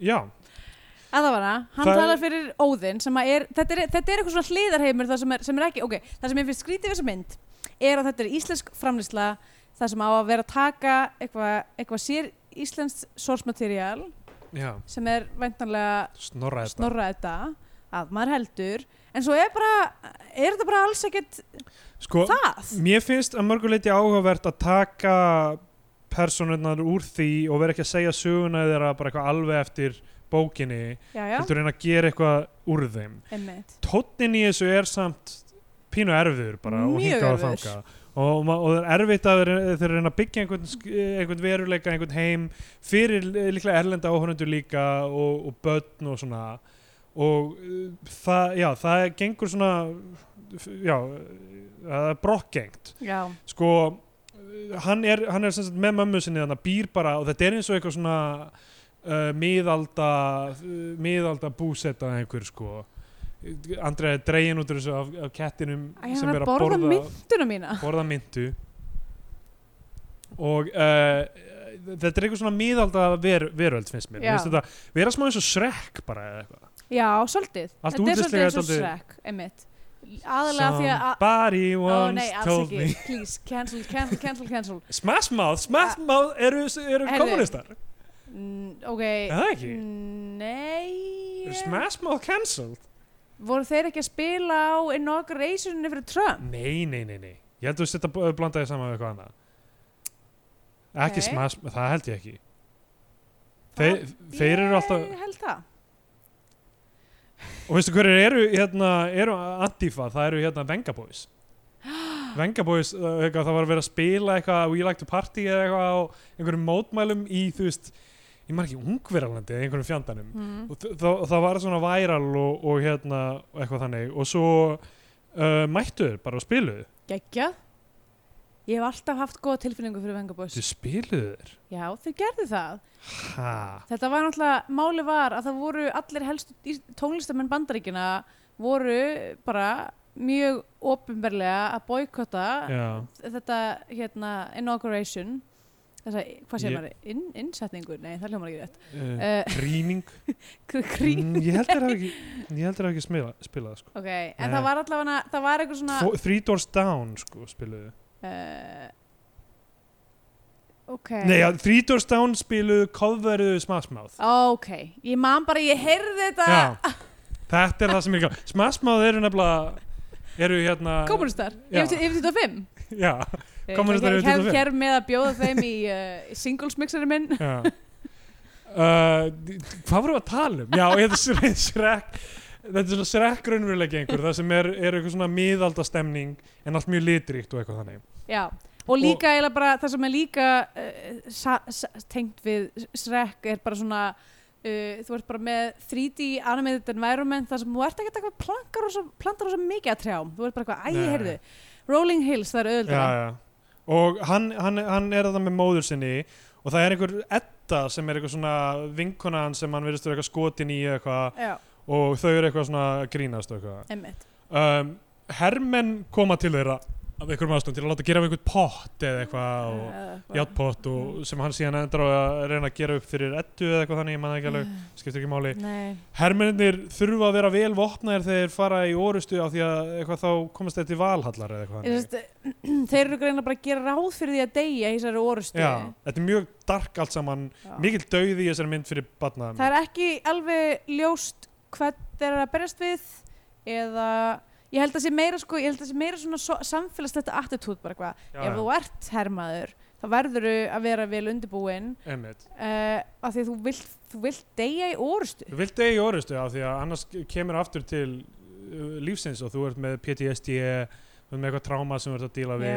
já að það var það, hann Það- talar fyrir Óðinn sem að er, þetta er, þetta er eitthvað svona hliðarheimur það sem er, sem er ekki, ok, það sem ég finnst skrítið við þessa mynd er að þetta er íslensk framlýsla það sem á að vera að taka eitthvað, eitthvað sér íslenskt source material já, sem er væntanlega snorra þetta snorra þetta að maður heldur. En svo er bara, er þetta bara alls ekkert sko, það? mér finnst að mörguleiti áhugavert að taka personurnar úr því og vera ekki að segja söguna þeirra bara eitthvað alveg eftir bókinni já, já, heldur reyna að gera eitthvað úr þeim. Einmitt. Tónnin í þessu er samt pínu erfiður bara og Mjög hinga og erfiður. þanga og, og það er erfitt að þeir reyna að byggja einhvern, sk- einhvern veruleika, einhvern heim fyrir li- líklega erlenda áhörnundur líka og, og börn og svona. Og uh, það, já, það gengur svona já, það er brokkgengt sko hann er, hann er með mömmu sinni þannig að býr bara og þetta er eins og eitthvað svona uh, miðalda uh, miðalda búsetta einhver sko Andrei er dregin út úr þessu af, af kettinum Æ, sem er er að borða borða, mynduna mína borða myndu og uh, þetta er eitthvað svona miðalda ver, veröld finnst mér, þetta vera smá eins og srekk bara eða eitthvað Já, svolítið. Allt Þetta er svolítið eins og er Shrek, einmitt. Aðalega því að... Somebody once nei, alls told me Please, cancel, cancel, cancel, cancel. *laughs* Smash Mouth, Smash Mouth eru, eru kommunistar Mm, ok. Er? Nei. Eru Smash Mouth cancelled? Voru þeir ekki að spila á inaugurationinu fyrir Trump? Nei, nei, nei, nei Ég held að þú setja að blanda þið saman við eitthvað annað Ekki Ok. Smash, það held ég ekki Þeir, þeir eru alltaf Ég held það. Og veistu hverju eru hérna, eru Antifa, það eru hérna Venga Boys *gasps* Venga Boys, uh, eitthvað, það var að vera að spila eitthvað We Like to Party eða eitthvað á einhverjum mótmælum í, þú veist ég maður ekki ungverjalandi eða einhverjum fjandanum Mm. og þ- þá- það var svona væral og, og hérna, og eitthvað þannig og svo uh, mættuður bara og spiluðu Gekkja. Ég hef alltaf haft góða tilfinningu fyrir Vengaboys. Þið spiluður? Já, þau gerðu það. Ha? Þetta var náttúrulega, máli var að það voru allir helstu tónlistamenn bandaríkina voru bara mjög ofinberlega að boykotta þetta hérna inauguration þessa, hvað sér Ég- maður, In, innsetningu? Nei, það hljómar ekki rétt. Uh, uh, Gríning? Mm, ég held þeir hafa ekki, ég held þeir hafa ekki spila, spilað sko. ok, en það var allavega það var eitthvað svona Fo- Three Doors Down sko, spiluðu. Uh, ok. Nei, já, Three Doors Down spiluðu coveruðu Mouth. Ok, ég man bara, ég heyrði þetta. Já, þetta er það sem ég gaf. Mouth eru nefnilega eru hérna yfir yfir 25 Já, yfir hef 25. hér með að bjóða þeim í uh, singles mixeri minn uh, Hvað vorum við að tala um? Já, þetta er Shrek Þetta er svona Shrek raunveruleiki einhver það sem er, er eitthvað svona miðaldastemning en allt mjög litríkt og eitthvað þannig Já, og líka eiginlega bara það sem er líka uh, tengt við Shrek er bara svona uh, þú ert bara með 3D animated environment þar sem þú ert ekki eitthvað og plantar og svo mikið að trjám þú ert bara eitthvað, æ, Nei. heyrðu Rolling Hills, það er auðvitað Og hann, hann, hann er það með móður sinni og það er einhver Edda sem er eitthvað svona vinkona hans sem hann verðist vera eitthvað skotin í eitthvað og þau eru eitthvað svona grínast eitthvað. Um, hermenn koma til þeirra af einhverjum ástæðum til að láta gera af einhvern pott eða eitthvað og játpott og sem hann síðan endur á að reyna að gera upp fyrir ettu eða eitthvað þannig, ég manna ekki alveg, skiptir ekki máli. Hermennir þurfa að vera vel vopnaðir þegar þeir fara í orustu af því að eitthvað þá komast þeir til valhallar eða eitthvað þannig. *clears throat* Þeir eru greina bara að gera ráð fyrir því að deyja í þessari orustu. Já, þetta er mjög dark allt saman Já. mikill dauði í þessari mynd fyrir batna Það eða ég held að sé meira sko, ég held að sé meira svona so, samfélagslegt attitút bara eitthvað, ef þú ert hermaður þá verður að vera vel undirbúinn uh, af því að þú vilt, þú vilt deyja í orustu Þú vilt degi í orustu af því að annars kemur aftur til uh, lífsins og þú ert með PTSD þú ert með eitthvað tráma sem þú ert að díla við.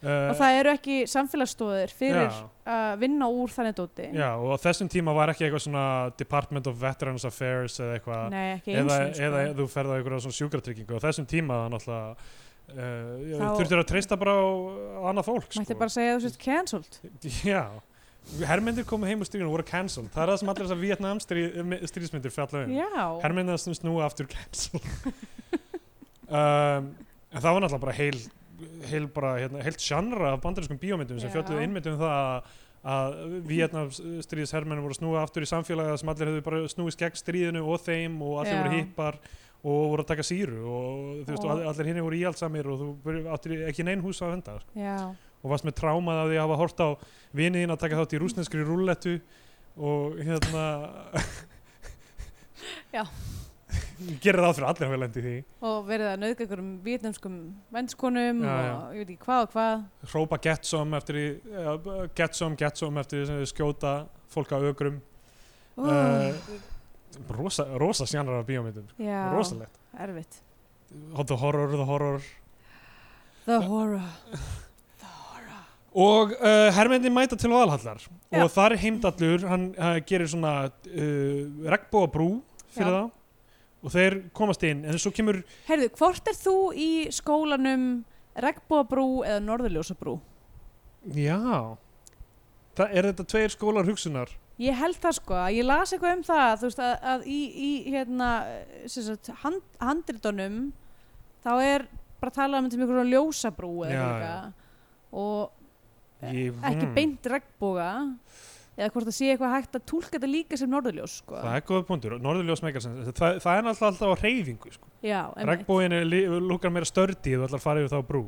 Uh, og það eru ekki samfélagsstóðir fyrir að vinna úr þannig dóti. Já, og á þessum tíma var ekki eitthvað svona Department of Veterans Affairs eða eitthvað. Eða, og sko. eða þú ferð á eitthvað svona sjúkratryggingu. Á þessum tíma það náttúrulega uh, Þá- þurftir að treysta bara á, annað fólk mætti sko. bara segja þú sést cancelled. Já, hermyndir komu heim úr stríðinu og voru cancelled. Það er það sem allir þessar Vietnam stríð, stríðsmyndir fjalla um. Já, hermyndir sem snúa aftur cancelled. *laughs* Um, en það var náttúrulega bara heil heil bara, hérna, heilt sjanra af bandarískum bíómyndum sem Já. fjölluðu innmynd um það að að Vietnam stríðishermennu voru snúa aftur í samfélagið sem allir hefðu bara snúist gegn stríðinu og þeim og allir Já. voru hippar og voru að taka síru og þú veist, og Og- all- allir hinni voru íhaldsamir og þú áttir ekki neinn hús að venda sko. og varst með trámað af því að hafa hort á viniðin að taka þátt í rúsneskri rúllettu og hérna Já. Gerir það fyrir að allir hafa lendið því. Og verið að nauðga einhverjum vietnamskum vennskonum Já, já. og ég veit ekki hvað og hvað. Hrópa get some eftir því uh, get some, get some eftir því sem þau skjóta fólk á ögrum oh, uh, rosa, rosa sjannrar af bíómyndum. Já, rosalegt. erfitt. The horror, the horror. The horror. Og uh, hermyndin mæta til valhallar. Já. og þar heimdallur hann uh, gerir svona uh, regnbóa brú fyrir Já. það og þeir komast inn en svo kemur heyrðu, hvort er þú í skólanum regnbóabrú eða norðurljósabrú? Já. Það er þetta tveir skólar hugsunar? Ég held það sko, ég las eitthvað um það þú veist að, að í, í hérna sagt, hand, handritunum þá er bara talað um þetta með einhverjum ljósabrú eða eitthvað og Ég- ekki beint regnboga eða hvort það sé eitthvað hægt að túlka þetta líka sem norðurljós sko. Það er góða punktur, norðurljós meikar sem það, það er alltaf, alltaf á reyfingu sko. Regnbóin lúkar meira stördi þú ætlar að fara yfir þá brú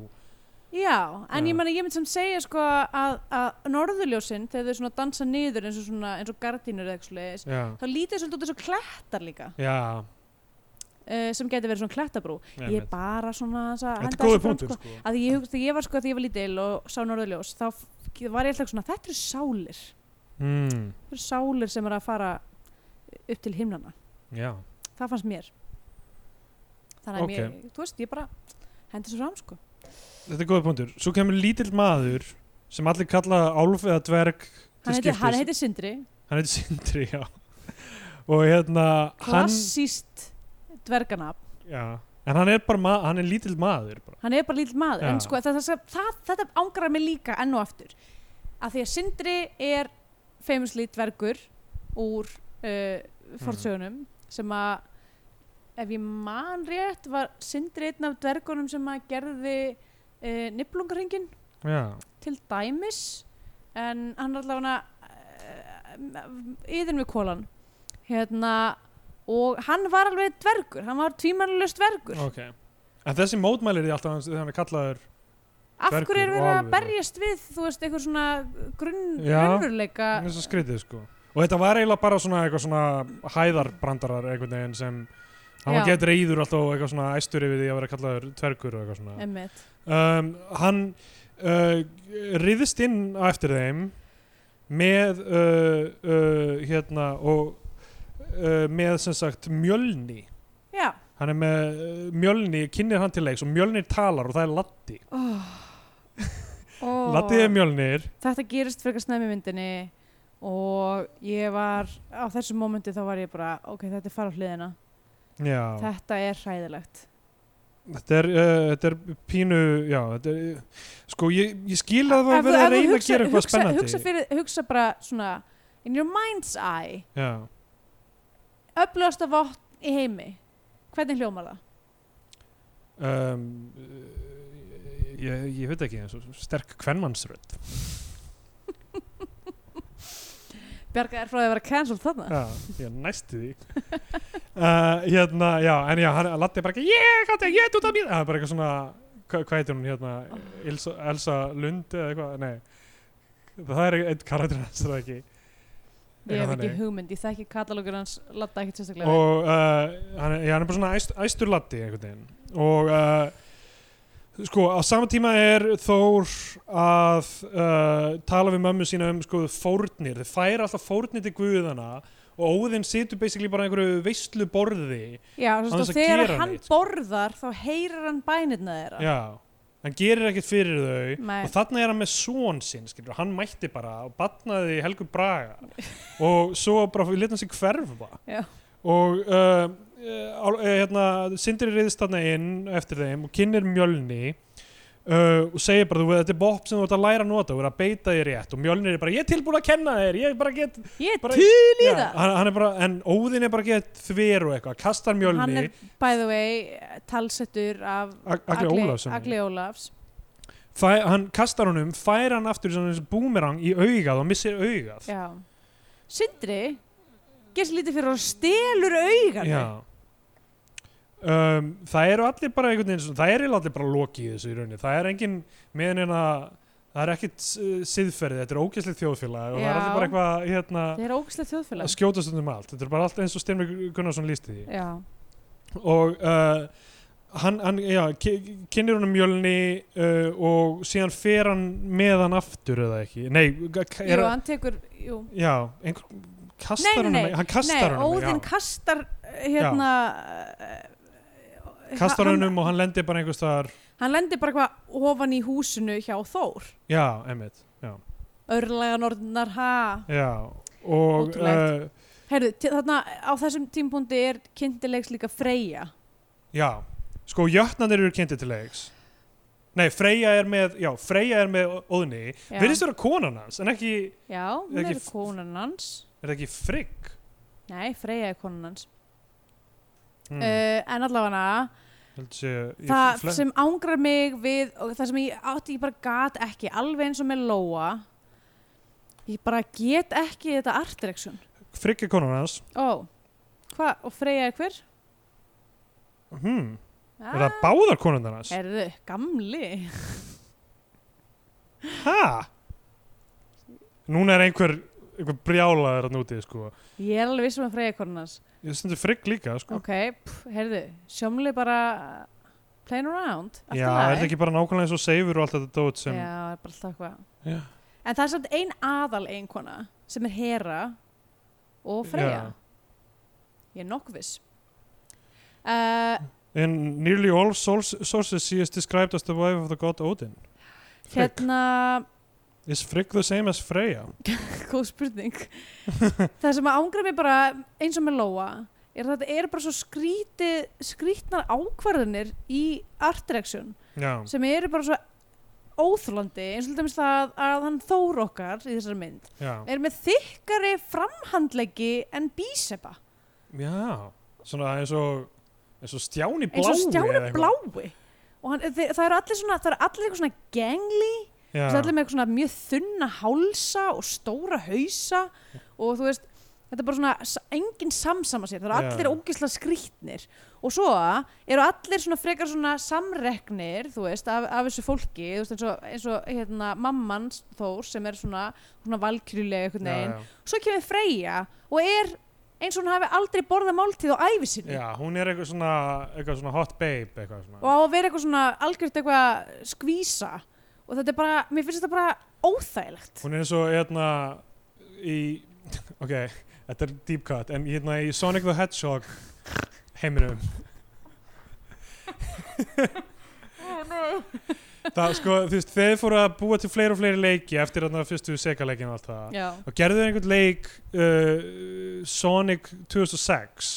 já, en Já. ég, meni, ég mynd sem segja sko, að, að norðurljósin þegar þau dansa niður eins og, svona, eins og gardínur þá lítið svolítið út eins og klettar líka já uh, sem geti verið svona klettabrú ég er einmitt. bara svona punktur sko. sko. að ég hugst, þegar ég var sko þegar ég var lítil og sá norðurljós þá var ég alltaf svona, þetta eru sálir mm, sálir sem er að fara upp til himnana Já, það fannst mér. Þannig að Ok. mér, þú veist, ég bara hendi svo fram sko. Þetta er góða punktur. Svo kemur lítill maður sem allir kalla álf eða dverg hann heiti, skiptis. hann heiti Sindri, hann heitir Sindri, já. Og hérna hann, klassíst dverganab, já, en hann er bara hann er lítill maður bara. hann er bara lítill maður en Já. sko það, það, það, þetta ángrar mig líka enn og aftur. Að því að Sindri er famously dvergur úr uh, fortsögunum sem að ef ég man rétt var Sindri einn af dvergunum sem að gerði uh, niblungarhingin já, til dæmis en hann er allavega uh, yðin við kólan hérna og hann var alveg dvergur hann var tvímælust dvergur. Ok. En þessi mótmælir því alltaf er kallaður af hverju er og verið að berjast við þú veist, eitthvað svona grunn Já. raunveruleika? Hann er svo skrítið sko. Og þetta var eiginlega bara svona eitthvað svona hæðarbrandarar einhvern veginn sem hann var Já. gett reyður alltaf og eitthvað svona æstur yfir því að vera kallaður tvergur og eitthvað svona. Um, hann uh, riðist inn á eftir þeim með uh, uh, hérna og uh, með sem sagt mjölni. Já, hann er með uh, mjölni, kynir hann til leiks og mjölnir talar og það er Latti oh. Oh. Latti er mjölnir. þetta gerist frekar snæmi myndinni og ég var á þessu mómenti þá var ég bara ok, þetta er fara á hliðina. Já, þetta er hræðilegt. Þetta er, uh, þetta er pínu já, þetta er sko ég, ég skil að það ef að reyna að gera eitthvað hugsa, spennandi. hugsa, fyrir, hugsa bara svona in your mind's eye. Já, öflugasta vopn í heimi. Hvernig hljómar það? um, ég, ég veit ekki sterk kvennmannsrödd Bjarga er frá að vera cancelled þarna. Já, ég næsti því. Uh, *laughs* Hérna, já, en já, hann Latti er bara ekki Ég, er, ég, þú það mér Það er bara eitthvað svona, hvað, hvað heitir hún hérna Elsa, Elsa Lund eða eitthvað Nei, það er einn karakter hans er það ekki? Ég hef ekki hugmynd, ég þekki katalógur hans latta ekkert sérstaklega. Og uh, hann, er- já, hann er bara svona æst, æstur Latti einhvern veginn. Og uh, sko, á sama tíma er Þór að uh, tala við mömmu sína um sko fórnir, þeir færa alltaf fórnir til guðana og Óðinn situr basically bara einhverju veistlu borði já, þú veist, og þegar hann neitt, borðar þá heyrir hann bænirna þeirra. Já, hann gerir ekkert fyrir þau Nei. og þarna er hann með són sinn skilur, hann mætti bara og batnaði Helgu Braga. Og svo bara við letum sig hverfa. Já. og uh, hérna, Sindri reyðist þarna inn eftir þeim og kynir mjölni uh, og segir bara, þú veit, þetta er bopp sem þú ert að læra að nota, þú ert að beita þér rétt. Og mjölnir er bara, ég er tilbúin að kenna þér ég bara get, ég er bara, er bara, en Óðinn er bara að get þver og eitthvað, kastar mjölni. hann er by the way talsettur af Ag- Agli Ólafs Fæ, hann kastar honum, fær hann aftur búmerang í augað og missir augað. Já. Sindri gerst lítið fyrir að stelur augan Já. Um, það eru allir bara einhvern veginn það eru allir bara loki í þessu í rauninni. Það er engin meðan en að það er ekkit uh, siðferði, þetta er ógæslegt þjóðfélag og það er Já. allir bara eitthvað hérna, það er ógæslega að þjóðfélag skjótast um allt. Þetta er bara allt eins og Styrmi Gunnarsson lísti því. Já, og uh, hann, hann já, ki- kynnir honum mjölni uh, og síðan fer hann með hann aftur eða ekki? Nei, ka- jú, er, hann tekur jú. já, einhver nei, kastar nei, honum nei, hann kastar nei, honum Óðinn já. kastar hérna uh, kastar hann- honum og hann lendir bara einhvers staðar. Hann lendir bara eitthvað ofan í húsinu hjá Þór. Já, emmitt já, örlega norðnar ha? Já. og uh, heyrðu, þarna á þessum tímpúndi er kynntilegs líka Freyja. Já, sko jötnanir eru kynntir til leiks. Nei, Freyja er með já, Freyja er með Óðni. Já. virðist vera konan hans, en ekki já, hún er konan hans. er það ekki Frigg? Nei, Freyja er konan hans. Mm. uh, en allavega sé, það sem ángrar mig við og það sem ég átti ég bara gat ekki alveg eins og með Lóa ég bara get ekki þetta art direction Frigga konan hans hvað, og Freyja er hver? hmm. er það báðar konan hans? Erðu, gamli *laughs* Hæ? Núna er einhver, einhver brjálaður að núti sko. ég er alveg vissum að Freyja er konan hans Ég stundur Frigg líka sko. ok, heyrðu, sjómli bara playing around allt Já, er þetta ekki bara nákvæmlega eins og seifur og allt þetta dót sem já, er bara alltaf eitthvað Já. en það er samt ein aðal einkona sem er Hera og Freyja Já. ég er nokkuð viss uh, In nearly all source, sources she is described as the wife of the god Odin Frigg. hérna Is Frigg the same as Freyja? *laughs* góð spurning. Það sem ángra mig bara eins og með Lóa er að þetta eru bara svo skríti skrítnar ákvarðanir í art direction Já, sem eru bara svo óþólandi eins og dæmis það að hann þór okkar í þessari mynd já, er með þykkari framhandleggi en bísepa já Svona eins og eins og Stjáni blái eins og stjáni blái. Og hann, það eru allir svona það eru allir eitthvað svona gangly Já, það er allir með eitthvað svona mjög þunna hálsa og stóra hausa og þú veist þetta er bara svona s- engin samsama sér, það eru allir ógislega skrýtnir. Og svo eru allir svona frekar svona samreknir þú veist, af, af þessu fólki veist, eins og, eins og hérna, mamman Þór sem er svona, svona valkyrjulega veginn, já. svo kemur Freyja og er eins og hún hafi aldrei borðað máltíð á ævi sinni. Já, hún er eitthvað svona, eitthvað svona hot babe eitthvað svona. Og á að vera eitthvað svona algjört eitthvað skvísa og þetta er bara, mér finnst þetta bara óþægilegt. Hún er eins og hérna í, *laughs* ok, þetta er deep cut en hérna í Sonic the Hedgehog heiminum. *laughs* Það sko, þú veist, þeir fóru að búa til fleiri og fleiri leiki eftir þarna fyrstu Sega-leikin og allt það. Já, og gerðu þeir einhvern leik uh, Sonic 2006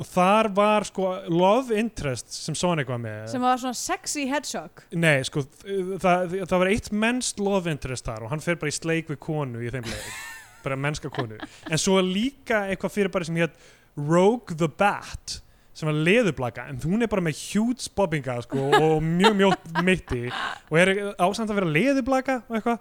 og þar var sko love interest sem Sonic var með. Sem var svona sexy hedgehog. Nei, sko, það, það var eitt mennst love interest þar og hann fer bara í sleik við konu í þeim leik *laughs* bara mennska konu. En svo líka eitthvað fyrir bara sem hétt Rogue the Bat sem var leðublaka en hún er bara með huge bobbinga sko, og mjög mjótt mitti og er ásamt að vera leðublaka og eitthvað.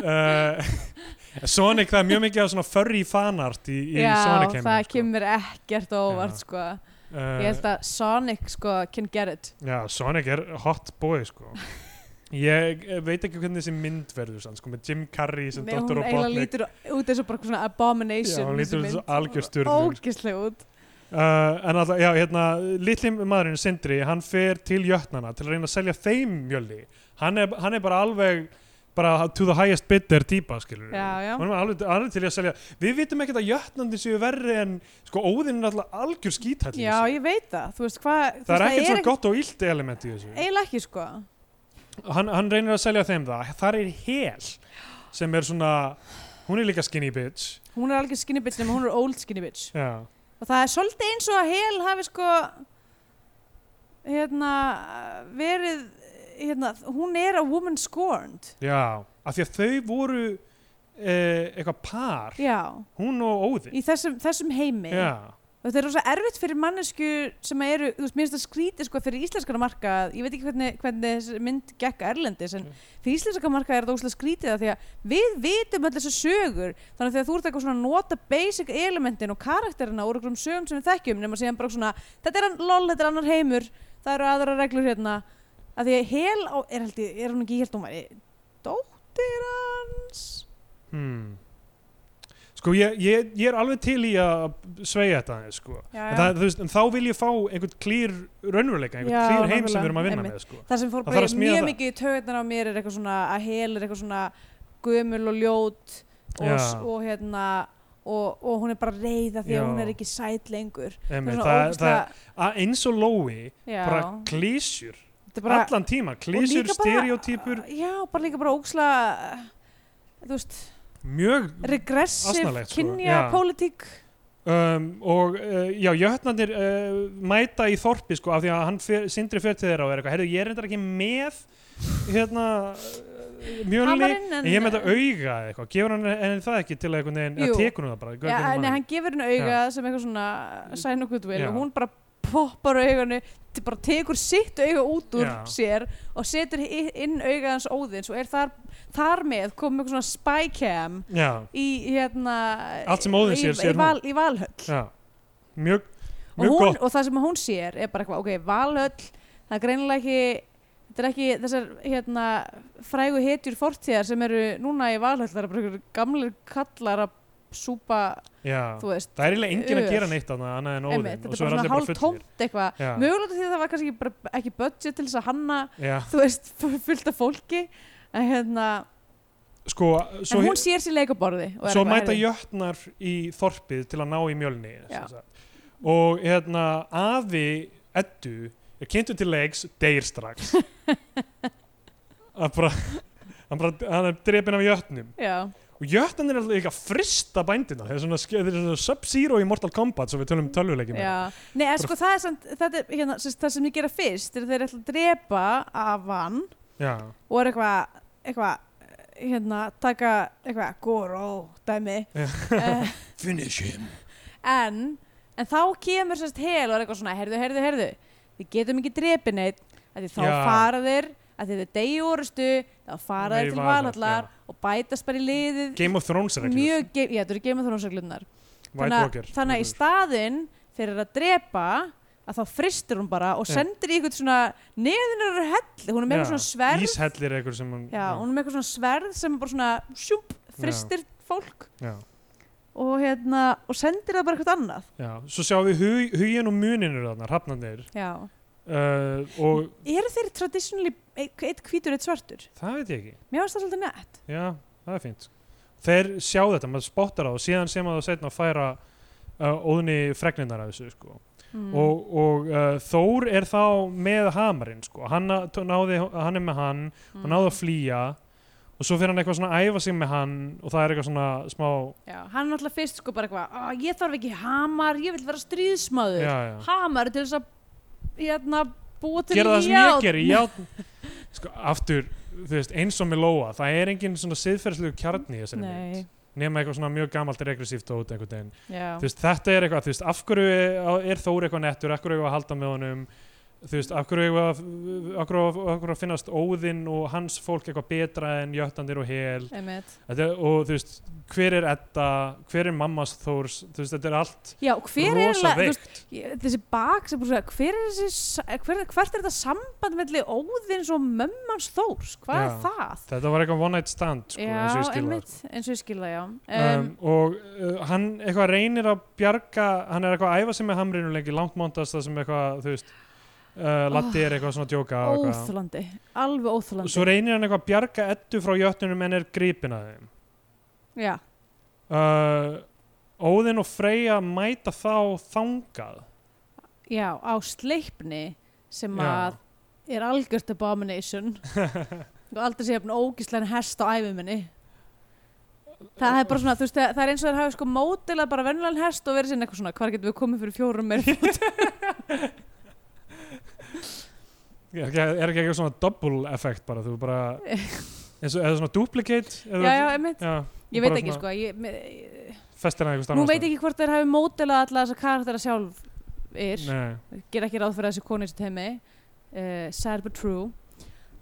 Uh, *laughs* Sonic það er mjög mikið af svona furry fanart í, í Já, Sonic það heiminum, sko. kemur ekkert óvart sko. Ég held að Sonic sko can get it Já, Sonic er hot boy sko Ég eh, veit ekki hvernig þessi mynd verður sann, sko, með Jim Carrey sem Nei, hún Dr. eiginlega Robotnik lítur út eins og bara svona abomination Já, hún lítur út eins og mynd. algjör sturlun. Ógeðslega út uh, En alltaf, já, hérna litli maðurinn Sindri, hann fer til jötnana til að reyna að selja þeim mjöldi hann er, hann er bara alveg bara to the highest bidder típa, skilur Já, já. hann er alveg, alveg til í að selja. Við vitum ekkert að jötnandi séu verri en sko, óðinn er alltaf algjör skítall Já, ég veit það, þú veist hvað þú það er veist, ekkert svona gott og illt element í þessu. Eiginlega ekki sko. Hann, hann reynir að selja þeim það. Þar er hel sem er svona hún er líka skinny bitch. Hún er algjör skinny bitch nema hún er old skinny bitch. Já, og það er svolítið eins og að Hel hafi sko hérna verið hérna, hún er a woman scorned. Já af því að þau voru eh, eitthvað par. Já, hún og Óðinn. Í þessum, þessum heimi. Já, og þetta er rosa erfitt fyrir mannesku sem eru, þú veist, mér finnst það skrítið sko fyrir íslenskara markað, ég veit ekki hvernig, hvernig þessi mynd gekk erlendis en Mm. fyrir íslenskara markað er þetta óslega skrítið af því að við vitum öll þessu sögur. Þannig að þegar þú ert eitthvað svona að nota basic elementin og karakterina úr einhverjum sögum sem við þekkjum nema síðan bara svona, þetta er lol, þetta er annar heimur það eru aðra reglur hérna að því að hel á, er, held ég, er hún ekki væri dóttir hans hmm. sko ég, ég, ég er alveg til í að sveigja þetta sko. já, En, það, veist, en þá vil ég fá einhvern klýr raunveruleika, einhvern Já, klýr heim sem við erum að vinna einmitt. með sko. það sem fór Það bara mjög það. mikið í taugarnar á mér er eitthvað svona að hel er eitthvað svona gömul og ljót og, Já. og hérna og, og hún er bara reyða því Já. að hún er ekki sæt lengur svona það, það, að eins og Lói já, bara klísjur, bara, allan tíma og bara- stereotypur já, bara líka bara óksla þú veist, mjög regressiv sko. kynja Já. pólitík um, og uh, já, jötnarnir uh, mæta í þorpi sko af því að hann fer, sindri fyrir þeirra og er eitthvað, herru, ég er reyndar ekki með hérna mjölni, en ég með þetta auga eitthvað, gefur hann henni það ekki til að einhvern veginn, Jú. að tekur hún það bara já, nei, hann gefur henni auga sem eitthvað svona sign of goodwill Já. og hún bara poppar te- bara tekur sitt auga út úr Já. sér og setur inn auga hans óðins og er þar, þar með komið eitthvað svona spycam í hérna Allt sem Óðinn sér, sér í, val, í Valhöll. Já. Mjög, og, mjög hún, gott. og það sem hún sér er bara eitthvað, ok, Valhöll það er greinilega ekki þetta er ekki þessar hérna frægu hetjur fortíðar sem eru núna í Valhöll það eru bara gamlir kallar að súpa, veist það er eiginlega enginn að gera neitt annað annað en einmitt, óðinn þetta og svo er allir bara tómt eitthvað. Mögulega því að það var kannski ekki, bara, ekki budget til þess að hanna já, þú veist, *laughs* fullt af fólki en hérna, sko svo, en hún sér sér leikaborði svo mæta jötnar í þorpið til að ná í mjölni og hérna afi Eddu er kynntur til leiks deyr strax. *laughs* Að bara hann, bara, hann er drepinn af jötnum. Já, og jötnan er alltaf líka að frista bændina. Þeir eru svona, þeir eru svona Sub-Zero í Mortal Kombat svo við tölum um tölvuleikjum já. Nei, en sko það er samt, þetta er, hérna, sem, það sem ég gera fyrst er þeir ætla að drepa af hann já, og er eitthvað eitthvað, hérna, taka eitthvað, goro, dæmi. Uh, *laughs* finish him. en, en þá kemur sérst hel og er eitthvað svona, heyrðu, heyrðu, heyrðu við getum ekki að því þá fara þeir að því þau degi orustu þá fara þeir til Valhall, valhallar og bætast bara í liðið Game of Thrones reglur mjög, ge- já, þetta eru Game of Thrones reglurnar. White þannig, að- Walker þannig að í reglur. staðinn fyrir að drepa að þá fristir hún bara og Já. sendir í eitthvað svona neðunar helli, hún er með Já, eitthvað svona sverð. Íshellir eitthvað sem hún já, hún er með eitthvað svona sverð sem bara svona sjúp, fristir fólk. Já, og hérna, og sendir það bara eitthvað annað. Já. Svo sjáum við hug, hugin og muninur þarna, hrafnarnir. Já, uh, eru þeir traditionally eitt, hvítur, eitt svartur? það veit ég ekki Mér finnst það svolítið nett Já, það er fínt Þeir sjá þetta, maður spottar á og síðan sem að það setna að færa uh, óðni fregninar af þessu sko. mm. og, og uh, Þór er þá með hamarinn sko. hann, náði, hann er með hann mm. og náði að flýja og svo fyrir hann eitthvað svona að æfa sig með hann og það er eitthvað svona smá já, hann er náttúrulega fyrst sko bara eitthvað "Á, ég þarf ekki hamar, ég vil vera stríðsmaður hamar til þess að hérna, búa til gera það sem ég járn." geri játn *laughs* sko, aftur, þú veist, eins og með Lóa það er engin svona siðferðslegu kjarni í þessari Nei, mynd, nema eitthvað svona mjög gamalt regressíft út einhvern veginn. Já. Þú veist, þetta er eitthvað, þú veist, af hverju er- er Þór eitthvað nettur, af hverju er að halda með honum þú veist, er að, finnast Óðinn og hans fólk eitthvað betra en Jöttandir og Hel? Þetta og þú veist, hver er Edda? Hver er mammas Þórs, þú veist, þetta er allt Já, hver er ég- þessi bak sem búið að hver er þessi, hver, hvert er þetta samband melli óðins og mömmans þórs, hvað Já. er það? þetta var eitthvað one night stand, sko, já, eins og ég skil það. einmitt, eins og ég skil það, já. um, Um, og uh, hann eitthvað reynir að bjarga hann er eitthvað að æfa sig með hamrinu lengi langt montast það sem eitthvað, þú veist uh, Latti er eitthvað svona djóka óþlandi, alveg óþlandi. svo reynir hann eitthvað að bjarga Eddu frá jötnunum en er gripin að þeim Já, uh, Óðinn og Freyja mæta þá þangað já, á sleipni sem Já. að er algjört abomination *laughs* og aldrei sé að ógíslein hest á æfuminni. Það er bara svona, þú veist, það það er eins og þeir hafi sko mótilað bara venjulegan hest og verið sinni eitthvað svona, hvar getum við komið fyrir fjórum meir *laughs* er ekki, er ekki eitthvað svona double effect bara? Þú bara *laughs* eða svona duplicate? Eða, Já, já, einmitt. já, Ég veit ekki sko, ég, me, festir hann eitthvað nú veit ekki hvort þeir hafi mótilað alla þessa karaktera sjálf er, ger ekki ráð fyrir þessi í þessu teimi, uh, sad but true.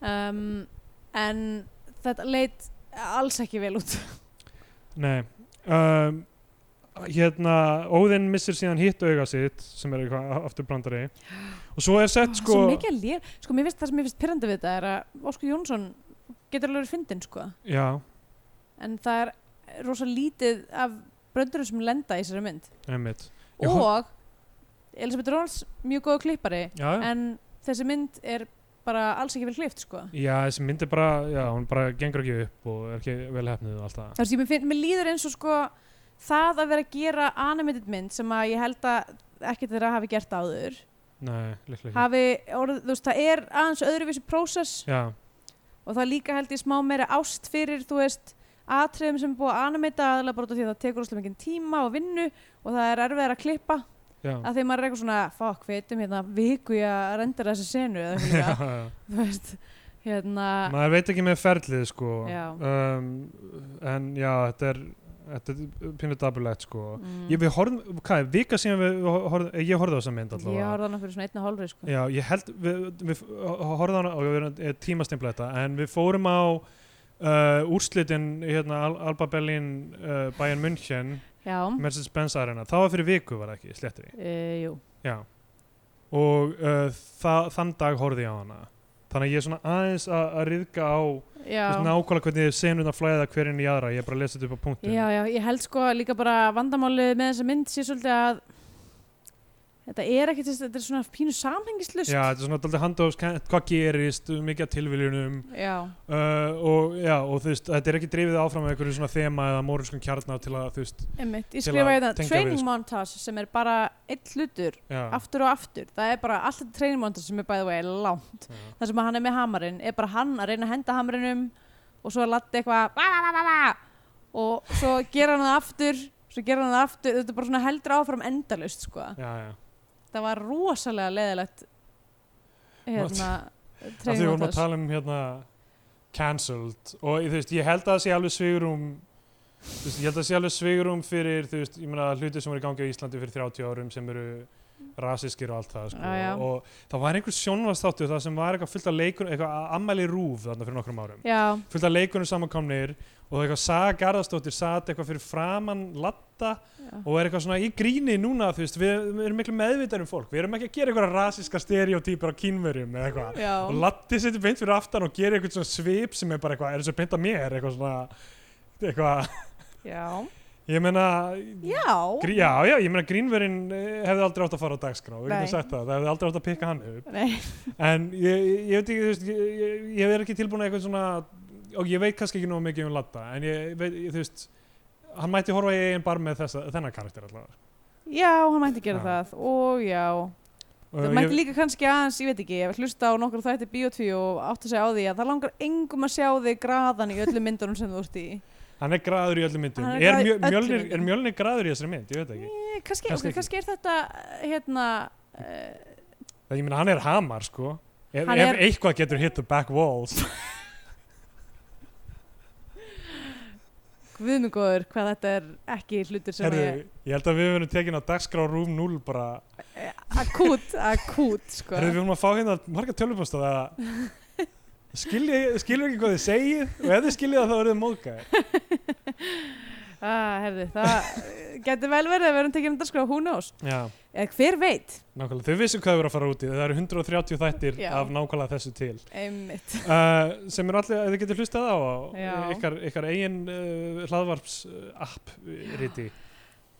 Um, en þetta leit alls ekki vel út. Nei. Um, hérna Óðinn missir síðan hitt auga sitt sem er eitthvað afturbrandari og svo er sett sko að lér, sko mér finnst það sem mér finnst pyrrandi við þetta er að Óskur Jónsson getur alveg verið fyndin sko. Já, en það er rosa lítið af bröndurum sem lenda í þessari mynd. Einmitt. Já, og Elisabeth Róns mjög góð klippari já, en þessi mynd er bara alls ekki vel klift sko. Já, þessi mynd er bara já, hún bara gengur ekki upp og er ekki vel hefnið og allt það. Þú veist, ég mér, finn, mér líður eins og sko það að vera að gera animated mynd sem að ég held að ekkert þeirra hafi gert áður nei, hafi orðið, þú veist, það er aðeins öðruvísi prósess og það líka held ég smá meira ást fyrir, þú veist, atriðum sem er búið að animata aðalega bara því að það tekur óslega mikið tíma og vinnu og það er erfið að klippa já, að því maður er eitthvað svona, fuck, við veitum hérna viku í að rendera þessi senu eða eitthvað *laughs* þú veist, hérna maður veit ekki með ferlið sko. Um, en já, þetta er þetta er pínu dabulegt sko. Mm. ég, við horfum, hvað er, vika síðan við, horfum, ég horfði á þessa mynd ég allavega. horfði hana fyrir svona einna hálfri sko. Já, ég held, við, við horfðum á hana og við erum tímastempla þetta en við fórum á uh, úrslitin hérna Al Alba Berlin uh, Bayern München Mercedes-Benz Arena, það var fyrir viku var ekki, sléttir e, jú. Já. Og uh, það, þann dag horfði ég á hana þannig að ég er svona aðeins að, riðga á. Veist, nákvæmlega hvernig senuna flæða hver inn í aðra ég er bara að lesa þetta upp á punktum Já, já, ég held sko líka bara vandamálið með þessa mynd sé svolítið að þetta er ekkert, þetta er svona pínu samhengislust. Já, þetta er svona alltaf handófskent, hvað gerist, mikið af tilviljunum Já, uh, og, já, og veist, þetta er ekki drifið áfram með einhverju svona þema eða mórinskum kjarnar til að, þú veist, einmitt. Ég Til að hérna tengja við, training sko. montage sem er bara eitt hlutur, aftur og aftur. Það er bara allt þetta training montage sem er bæðið vegi langt. já, Það sem hann er með hamarinn er bara hann að reyna að henda hamarinum og svo að latta eitthvað og svo gera hann það aftur, svo gera hann það aftur. Þetta er bara svona heldur áfram endalust, sko. já, já. Það var rosalega leðilegt hérna Það því við vorum að tala um hérna cancelled og þú veist, ég held að það sé alveg svigurum þú veist, ég held að það sé alveg svigurum fyrir, þú veist, ég meina hluti sem voru í gangi á Íslandi fyrir 30 árum sem eru rasískir og allt það sko. Já. og það var einhver sjónvastáttu það sem var eitthvað fullt af leikunum eitthvað ammæli rúf þarna fyrir nokkrum árum já, fullt af leikunum samankomnir og eitthvað Saga Garðarsdóttir satt eitthvað fyrir framann latta já. og er eitthvað svona í gríni núna þú veist, við, við erum miklu meðvitað um fólk við erum ekki að gera eitthvað rasíska stereotýpur á kínverjum eða eitthvað já. og Latti setur beint fyrir aftan og gerir eitthvað svona svip sem er bara eitthvað, er beint að mér eitthvað svona eitthvað, já. *laughs* ég meina já. grí, já, já, ég meina grínverinn eh, hefði aldrei átt að fara á dagskrá, við sagt það það hefði aldrei átt að pikka hann upp Nei, en ég, ég, ég veit ekki, þú veist ég, ég, ég er ekki tilbúin að eitthvað svona og ég veit kannski ekki nóg mikið um Latta en ég veit, ég, þú veist hann mætti horfa í eigin bar með þessa, þennan karakter allavega. Já, hann mætti gera Já. það og já, það mætti líka kannski aðeins, ég veit ekki ég hlusta á nokkur þætti Bíotví og átt að segja á því að það langar engum að sjá þig graðan í öllum myndunum sem þú ert í. Hann er graður í öllum myndum. Hann er er, graður í mjö, öllum mjölnir, myndum. er mjölnir graður í þessari mynd, ég veit ekki. Eh, kannski, Kannski okay, ekki. kannski er þetta hérna uh, það, ég meina hann er hamar sko. Ef, Hann ef er- eitthvað getur hit the back walls *laughs* guðmugóður hvað þetta er ekki hlutur sem Herðu, ég ég held að við verðum tekin á dagskrá Rúm 0 bara, akút, akút sko. herðu við erum að fá hérna marga tölvupóst að skilja ekki hvað þið segið? Og ef þið skilja það þá verðið móðgæði *laughs* ah, herði, það getur vel verið að við erum tekið um dagskrá who knows? Já, eða hver veit, nákvæmlega, þau vissu hvað þau verður að fara út í það eru 130 þættir Já. af nákvæmlega þessu til. Uh, sem er allir, þið getur hlustað á, ykkar, ykkar eigin uh, hlaðvarps app riti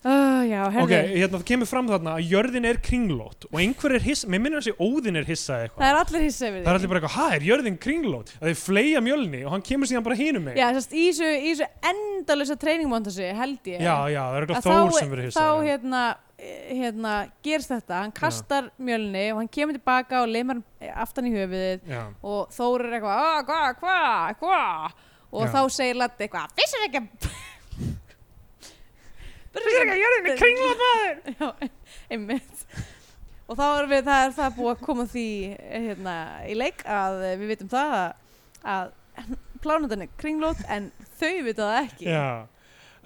oh, já, ok, hérna það kemur fram þarna að jörðin er kringlót og einhver er hissa, mér minnir að sé óðin er hissa eitthvað það er allir hissa yfir Það er allir bara eitthvað, hæ, er jörðin kringlót? Að þeir fleia mjölni og hann kemur síðan bara hinum mig. já, sérst, í þessu, endalösa treiningmontasi held ég já, já, það er að eitthvað Þór sem verður hissa. þá hérna, eh, hérna gerst þetta, hann kastar mjölni og hann kemur tilbaka og leimar aftan í höfuðið Já, og Þór er eitthvað, "Ah, hvað, hvað, hvað og Já. þá segir Latti eitthvað, vissir ekki að Vissirðu ekki að jörðin er kringlót maður? *laughs* Já, einmitt og þá er við, það er það búið að koma því eh, hérna, í leik að eh, við vitum það að, að plánutan er kringlót en þau vita það ekki Já. þetta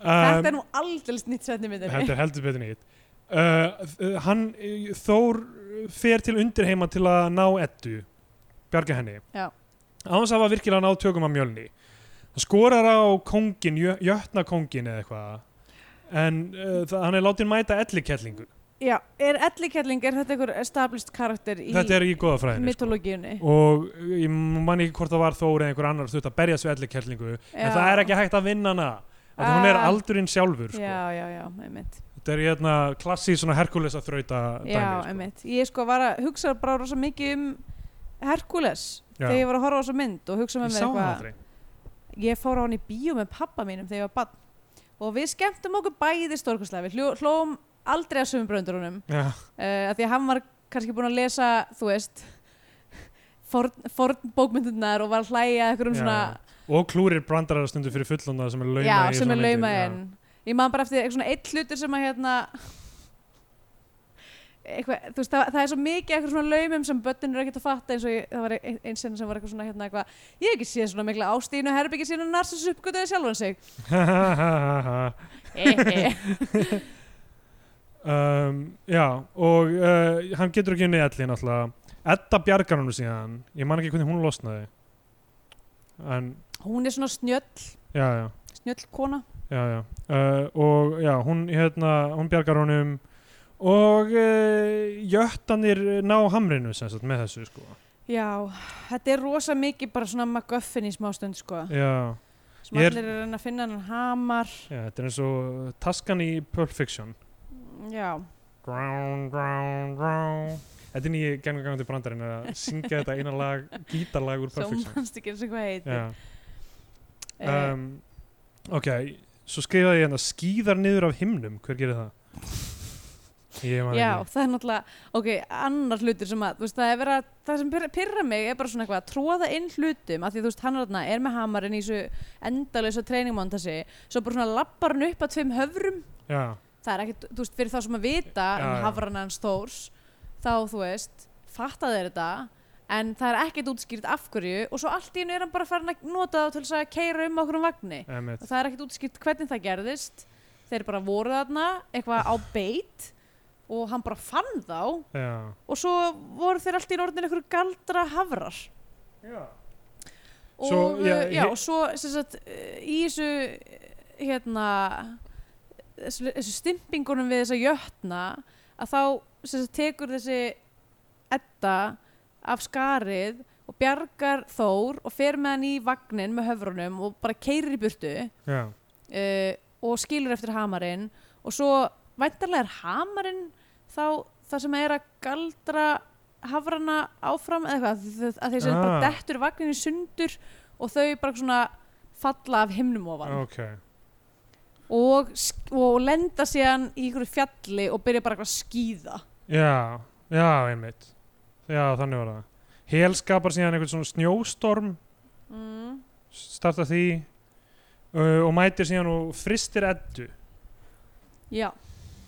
Um, er nú aldrei nýtt myndinni Þetta er heldur betur nýtt. Uh, uh, hann, uh, Þór fer til undirheima til að ná ettu, bjarga henni. Já. Á þess að virkilega náð tökum af mjölni. Hann skorar á kóngin, jö, jötna kóngin eða eitthvað. En uh, hann er látið mæta ellikellingu. Já, er Ellikelling, er þetta einhver established karakter í Þetta er í goðafræðinu. Sko. og ég man ekki hvort það var Þór eða einhver annar þurft að berjast við ellikellingu en það er ekki hægt að vinna hana að hún er Ah. aldurinn sjálfur sko. Já, já, já, einmitt þetta er hérna klassi svona Herkules að þrauta Já, dæmi sko. einmitt Ég sko var að hugsa bara rosa mikið um Herkules Já. þegar ég var að horfa á þessa mynd og hugsa með mér eitthvað ég fór á hann í bíó með pappa mínum þegar ég var bann og við skemmtum okkur bæði stórkostlega. Við hlóum aldrei að sömum bröndurunum. Já, uh, að því að hann var kannski búinn að lesa þú veist forn, forn bókmyndunar og var að hlæja eitthvað um Já. svona og klúrir brandarar stundu fyrir fullonda sem er lauma já, sem er lauma en ég man bara eftir eitthvað svona eitt hlutur sem að hérna eitthvað, þú veist, það, það er svo mikið eitthvað svona laumum sem börnin eru ekkert að fatta eins og ég, það var ein- einn sinni sem var eitthvað svona hérna eitthvað, ég hef ekki séð svona mikla ástíðinu herbyggja sína narsis uppgötuði sjálfan sig. *laughs* *laughs* Um, já og uh, hann getur ekki unni elli náttúrulega. Edda bjargar hann síðan. Ég man ekki hvernig hún losnaði. En hún er svona snjöll. Já já. Snjöll kona. Já, já. Uh, og já, hún hérna, hún bjargar honum og uh, jöttanir ná hamrinu sem sagt með þessu sko. Já, þetta er rosa mikið bara svona MacGuffin í smástund sko. Já, sem Ég er- allir er að reyna að finna hann hamar. Já, þetta er eins og taskan í Pulp Fiction. Já, Ground, ground, ground. Þetta er nýji gengum gangandi brandarinn að syngja þetta eina lag, gítarlag úr svo Pulp Fiction. mannst ekki eins og hvað heitir. Já, Eh, um, ok Svo skrifaði ég hérna skýðar niður af himnum, hver gerir það? Já, það er náttúrulega, ok, annar hlutur sem að, þú veist, það er verið að, það sem pyrra, mig er bara svona eitthvað að tróða inn hlutum, af því þú veist, hann er, er með hamarinn í þessu endalösa treiningmontasi, svo bara svona lappar hann upp að tveim höfrum, Já, það er ekkert, þú veist, fyrir þá sem að vita Já, um já. hafrana hans Þórs, þá, þú veist, fatta þeir þetta, en það er ekkert útskýrt af hverju og svo allt í hennu er hann bara farin að nota það til að keira um okkur um vagni. Emitt og það er ekkert útskýrt hvernig það gerðist. Þeir bara voru þarna eitthvað á beit og hann bara fann þá Já, og svo voru þeir allt í orðin einhverju galdra hafrar já. og, Svo, já, uh, já, he- og svo sagt, uh, í þessu uh, hérna þessu, þessu stimpingunum við þessa jötna að þá sagt, tekur þessi Edda af skarið og bjargar Þór og fer með hann í vagnin með höfrunum og bara keirir í burtu já. uh, og skilur eftir hamarinn og svo væntarlega er hamarinn þá það sem er að galdra hafrana áfram eða eitthvað að þeir sem Ah. bara dettur vagnin í sundur og þau bara svona falla af himnum ofan. Ok, og, og lenda síðan í ykkur fjalli og byrja bara eitthvað að skýða já, já, einmitt. Já, þannig var það. Hel skapar síðan einhvern svona snjóstorm mm. starta því uh, og mætir síðan og fristir eddu. Já,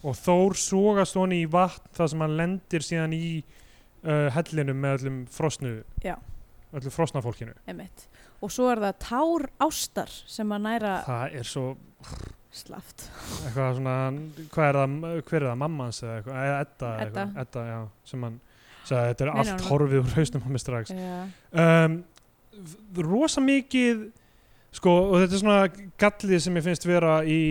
og Þór sógast honi í vatn þar sem hann lendir síðan í uh, hellinum með öllum frosnu Já. öllu frosna fólkinu. Emitt og svo er það tár ástar sem að næra það er svo slaft. Eitthvað svona hvað er það, hver er það, mammans eða eitthvað, Edda, Edda. Edda já, sem hann sagði, þetta er Nei, allt horfið úr hausnum á mig strax. Um, rosa mikið sko, og þetta er svona gallið sem ég finnst vera í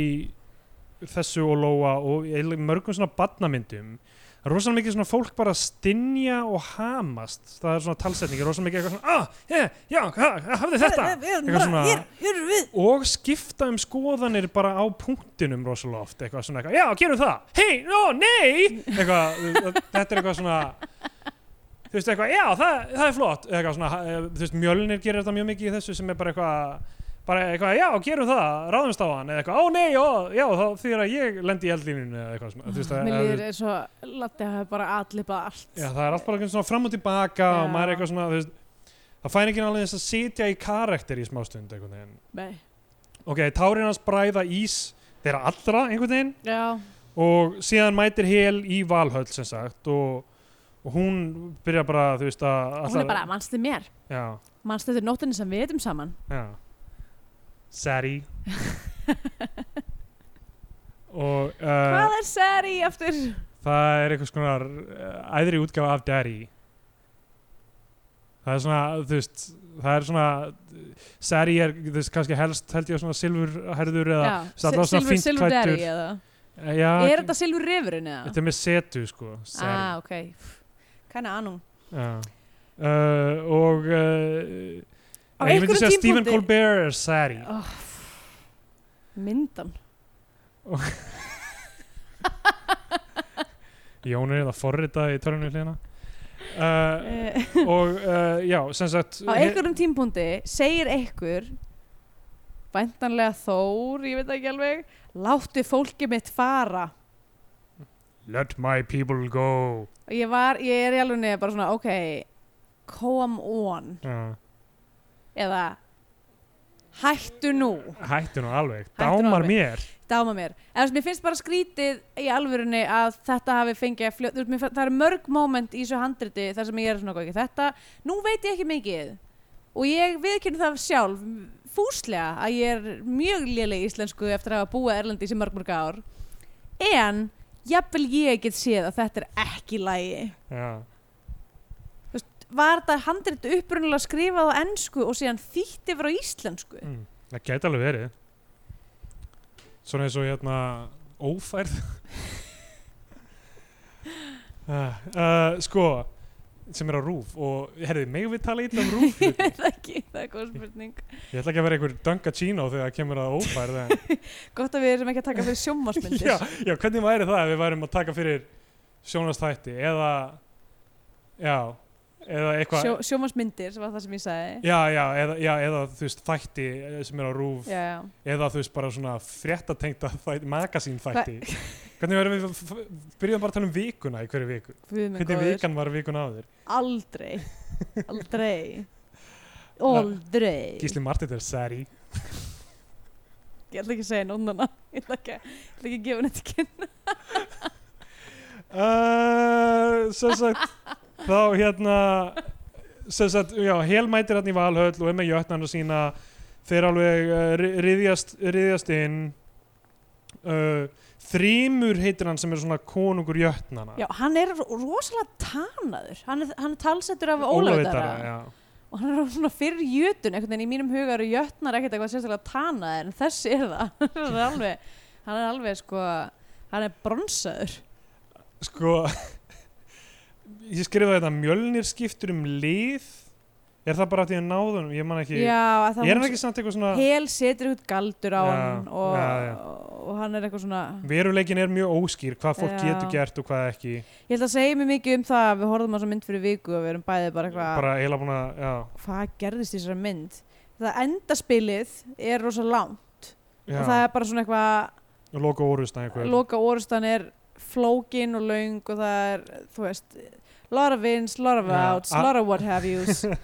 þessu og Lóa og mörgum svona badnamyndum það er rosa mikið svona fólk bara að stinja og hamast. Það er svona talsetningi, rosa mikið eitthvað svona ah, yeah, já, ha, hafði þetta. Eitthvað svona- hér, hér og skipta um skoðanir bara á punktinum rosalega oft, eitthvað svona eitthvað, já, gerum það. Hei, no, nei. Eitthvað, þetta er eitthvað svona þú veist eitthvað, já, það, það er flott. Eitthvað svona, eh, þú veist, Mjölnir gerir þetta mjög mikið í þessu sem er bara eitthvað bara eitthvað, já, gerum það, ráðumst á hann eða eitthvað, ó nei, ó, já, þá því að ég lendi í eldlínunni eða eitthvað svona, þú veist, Mér líður eins og Latti hafi bara allipað allt. Já, það er allt bara eitthvað svona fram og tilbaka Já. og maður er eitthvað svona, þú veist það fær ekki alveg þess að sitja í karakter í smástund einhvern veginn. Nei. ok, tárin hans bræða ís þeirra allra einhvern veginn Já, og síðan mætir Hel í Valhöll sem sagt og, og hún byrja bara þú veist að hún er bara, mannstu mér? Já, mannstu þetta nóttinni sem við erum saman? Já Sari *laughs* og uh, Hvað er Sari aftur? það er eitthvað svona uh, æðri útgáfa af Daddy það er svona þú veist það er svona Sari er þú veist kannski helst held ég svona silfurherður eða Já, svona Silver klæddur. Daddy eða já, Er þetta Silver Rifurinn eða? þetta er með setu sko Ah, ok Kanna anum. Uh, og uh, Á ég myndi einhverjum segja Stephen Colbert er Sari. Oh, Myndan. *laughs* Jón er það forrita í törnum hlýna uh, Eh, og uh, já, sem sagt Á einhverjum tímpunkti segir einhver Væntanlega Þór, ég veit ekki alveg Láttu fólki mitt fara. Let my people go. Ég var, ég er í alveg neða bara svona Ok, come on. Já. Eða hættu nú. Hættu nú alveg, Hættu dámar alveg. mér. Dáma mér, en þess, mér finnst bara skrítið í alvörunni að þetta hafi fengið að fljóð, þú veist, það eru mörg moment í þessu handriti þar sem ég er svona ekki þetta, nú veit ég ekki mikið. Og ég viðkynni það sjálf fúslega að ég er mjög léleg í íslensku eftir að hafa búið erlendi í mörg mörg ár. En jafnvel ég get séð að þetta er ekki lægi já, var þetta handrit upprunalega skrifað á ensku og síðan þýtt yfir á íslensku? Mm. það gæti alveg verið. Svona eins og hérna ófærð. Uh, *laughs* uh, sko sem er á rúf og herriði, megum við tala illa um rúf ég veit ekki, það er góð spurning. Ég ætla ekki að vera einhver Dunga Chino þegar það kemur að ófærð *laughs* gott að við erum ekki að taka fyrir sjómasmyndir *laughs* já, já, hvernig væri það ef við værum að taka fyrir sjónastætti eða já, Sjó, sjómasmyndir sem var það sem ég sagði. Já, já, eða, já, eða þú veist þætti sem er á rúf já, já. eða þú veist bara svona fréttatengta þætti, magasín þætti *laughs* hvernig verðum við, byrjuðum bara að tala um vikuna í hverju viku, hvernig góður. vikan var vikun áður aldrei. *laughs* Aldrei. Aldrei. Gísli Martin er særi ég ætla ekki að segja nónana ég ætla ekki, ég ætla ekki að gefa henni til kynna. *laughs* Uh, sem sagt þá hérna sagt, já, helmætir hann í Valhöll og er með jötnan og sína þeir alveg uh, ri- ryðjast, ryðjast inn. Uh, Þrýmur heitir hann sem er svona konungur jötnana já, hann er rosalega tanaður. Hann er, hann er talsettur af já. og hann er svona fyrir jötun einhvern veginn í mínum huga eru jötnar ekkert eitthvað sérstaklega tanaður en þessi er það. *laughs* Hann er alveg, hann er alveg sko hann er bronsaður. Sko Ég skrifaði þetta Mjölnir skiptur um lið. Er það bara að því að náðunum? Ég man ekki. Já, Ég er ekki samt eitthvað svona hel setur út galdur á Já, hann og, já, og hann er eitthvað svona Veruleikin er mjög óskýr Hvað fólk getur gert og hvað ekki. Ég held að segja mér mikið um það að við horfðum á þessa mynd fyrir viku og við erum bæðið bara eitthvað Bara hvað gerðist í þessari mynd? Það endaspilið er rosa langt. Og það er bara svona eitthvað loka orustan er flókin og löng og það er, þú veist lot of ins, lot of outs, a- lot of what have yous. *laughs*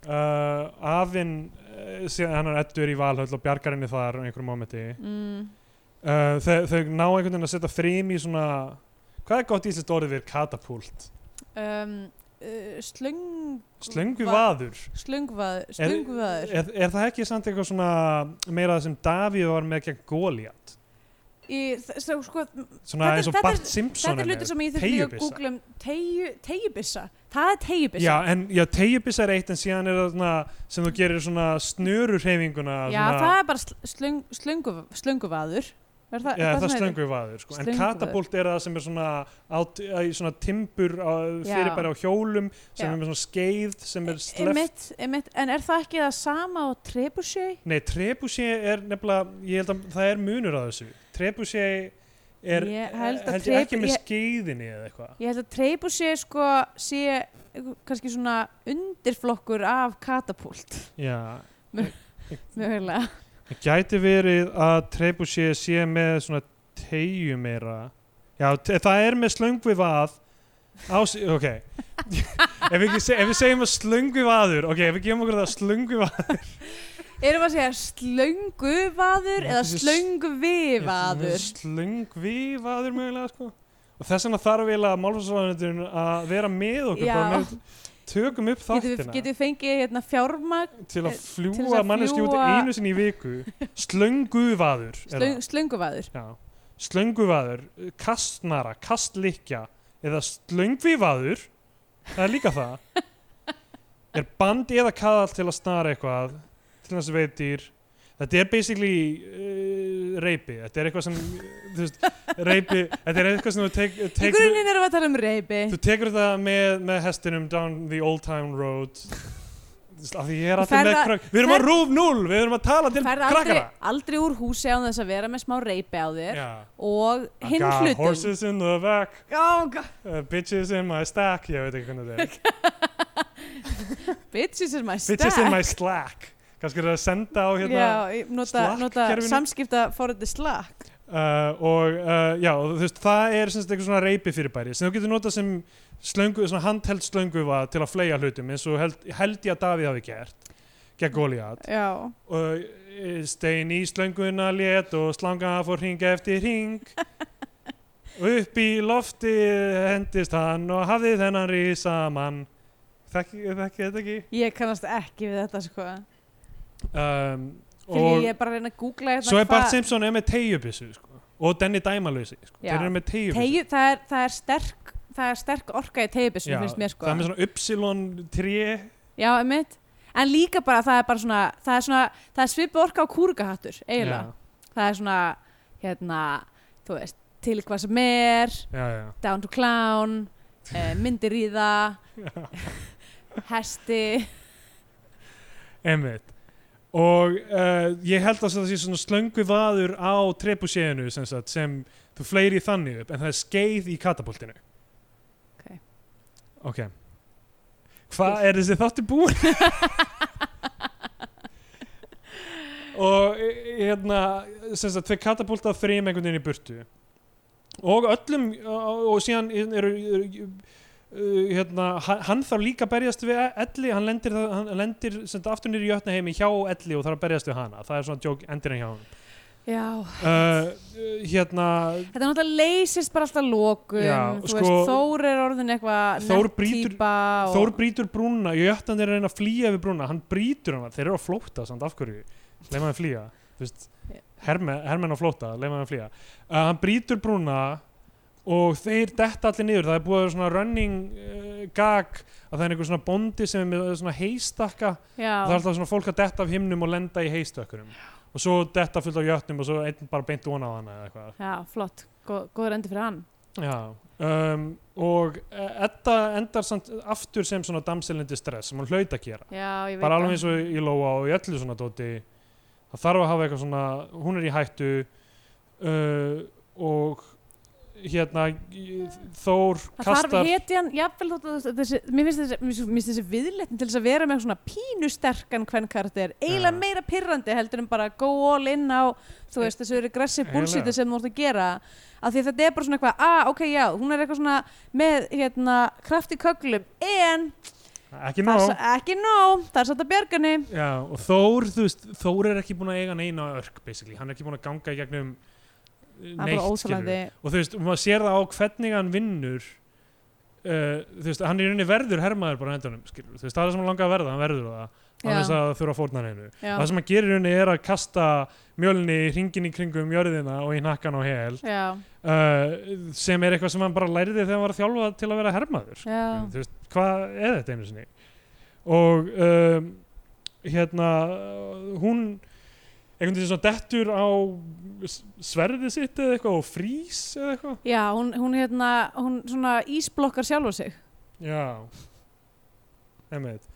Uh, Afinn uh, síðan hann er ettur í Valhöll og bjargar henni þar á einhverjum momenti mm, uh, þau, þau ná einhvern veginn að setja frím í svona Hvað er gott íslenskt orðið við katapult? um, uh, slöng Slöngu Va- vaður slöngvaður. slöngvaður er, er það ekki samt eitthvað svona meira það sem Davíð var með gegn Goliath í, svo, sko, svona eins og Bart Simpson þetta er hluti með. sem ég þurfti að googla um tegju, tegjubissa það er tegjubissa já, en já, tegjubissa er eitt en síðan er það svona sem þú gerir svona snörurhefinguna Já, svona, það er bara sl slöng, slöngu, slönguvaður er það, Já, það er sem heitir? slöngu vaður sko. en Slönguvaður. katapult er það sem er svona, á, í svona timbur á, fyrirbæri á hjólum sem Já. er svona skeið sem er sleft Einmitt, einmitt, en er það ekki það sama á trebuchet? Nei, trebuchet er nefnilega ég held að það er munur á þessu trebuchet er held held ég ekki með skeiðinni eða eitthvað. Ég held að trebuchet sko sé kannski svona undirflokkur af katapult. Já, mögulega. Það gæti verið að trebuchet sé með svona tegju meira. Já, það er með slöngvi vað á, sí- ok. *laughs* Ef, við, ekki se- ef við segjum að slöngvi vaður ok, ef við gefum okkur það slöngvi vaður Erum við að segja slönguvaður eða slöngvivaður? slöngvi vaður mögulega sko og þess vegna þarf eiginlega málfarsvæðanetun að vera með okkur Já. tökum upp þáttina getum við fengið hérna, fjármagn til að eh, fljúa manneski út einu sinni í viku slönguvaður slöng, slönguvaður? Já. slönguvaður, kastnara kastlikja eða slöngvivaður það er líka það *laughs* er bandi eða kaðall til að snara eitthvað til þess að veitir þetta er basically uh, reypi þetta er eitthvað sem þú veist, reypi, þetta er eitthvað sem þú tek, Í grunninn erum við að tala um reypi þú tekur þetta með, með hestinum down the old town road. Af því ég er alltaf með krakk við erum að rúf 0, við erum að tala til Ferð aldrei, krakkara aldrei úr húsi án þess að vera með smá reypi á þér. Já. og I hinn got hlutum horses in the back. Oh, uh, bitches in my stack. Ég veit ekki hvernig þetta er. *laughs* Bitches in my stack bitches in my slack kannski er það að senda á hérna Já, nota, nota samskipta forröndi Slack. Uh, og uh, já, þú veist, það er sem sagt eitthvað svona reypi fyrirbæri sem þú getur notað sem slöngu, svona handheld slönguva til að fleia hlutum eins og held, held ég að Davíð hafi gert gegn Goliath. Já, og eh, stein í slönguna lét og slanga fór hring eftir hring. *laughs* Upp í lofti hendist hann og hafði þennan rísa mann þekki, þekki þetta ekki? Ég kannast ekki við þetta sko um, Þegar ég er bara að reyna að googla hérna svo er Bart Simpson er með tegjubissu sko. og Denny Dæmalösi sko. Já. þeir eru með tegjubissu það, það, er sterk, það er sterk orka í tegjubissum finnst mér sko. það er með svona Upsilon 3 já, einmitt. En líka bara það er bara svona það er, svona, það er svipu orka á kúrugahattur eiginlega, það er svona hérna, þú veist til hvað sem er, já, já, down to clown uh, myndir í það *laughs* hesti. Einmitt og uh, ég held að það sé svona slöngu vaður á trebuséinu sem, sem þú fleiri þannig upp en það er skeið í katapultinu. Ok. ok. Hvað er þessi þáttu búin *laughs* og e- hérna sem sagt þeir katapulta þrým einhvern veginn í burtu. Og öllum og, síðan eru, eru Uh, hérna, hann, hann þarf líka að berjast við Elli, hann lendir, hann lendir aftur nýri jötna heimi hjá Elli og þarf að berjast við hana, það er svona joke endirinn hjá hann já, uh, hérna þetta er náttúrulega leysist bara alltaf lókum Já, þú sko- veist, Þór er orðin eitthvað Þór nett brýtur- týpa og, Þór brýtur brúna, jötnan er að reyna að flýja við brúna, hann brýtur hana, þeir eru að flóta samt. Af hverju, maður að flýja? Þú veist, hermen, hermen að flóta maður að flýja, uh, hann brýtur brúna og þeir detta allir niður. Það er búið að vera svona running uh, gag að það er einhver svona bondi sem er með svona heistakka já, það er alltaf svona fólk að detta af himnum og lenda í heistökkurum og svo detta fullt af jötnum og svo einn bara beint ón á hana eða eitthvað. Já, flott. Gó, góður endi fyrir hann. Já, um, og eh, Edda endar samt aftur sem svona damselindi stress sem hún hlaut að gera. Já, bara alveg eins og í Lóa og í öllu svona dóti það þarf að hafa eitthvað svona hún er í hættu uh, og hérna Þór það þarf kastar hetjan, jafnvel þótt að þessi, mér finnst þessi, þessi viðletn til þess að vera með svona pínu sterkan hvern karakter, eiginlega Já. meira pirrandi heldur en bara go all in á þú veist þessu regressive bullshiti Eiginlega. sem þú ert að gera. Af því að þetta er bara svona eitthvað, ah ok já hún er eitthvað svona með hérna kraft í köglum, en ekki nóg. það er satt að bjargani Já, og Þór, þú veist, Þór er ekki búin að eiga neina örk basically, hann er ekki búin að ganga í gegnum óþálandi og þú veist, og maður sér það á hvernig hann vinnur uh, þú veist, hann er í rauninni verður hermaður bara á endanum, skilur, þú veist, það er það sem hann langar að verða hann verður það, hann þess að þurfa að fórna hennu já, það sem hann gerir í rauninni er að kasta mjölni hringin í kringum jörðina og í nakkan á hel uh, sem er eitthvað sem hann bara læriði þegar hann var að þjálfa til að vera hermaður. Þú veist, hvað er þetta einu sinni? Og um, hérna hún einhvern veginn svona dettur á sverðið sitt eða eitthvað og frís eða eitthvað? Já hún, hún hérna hún svona ísblokkar sjálfa sig. Já. Einmitt.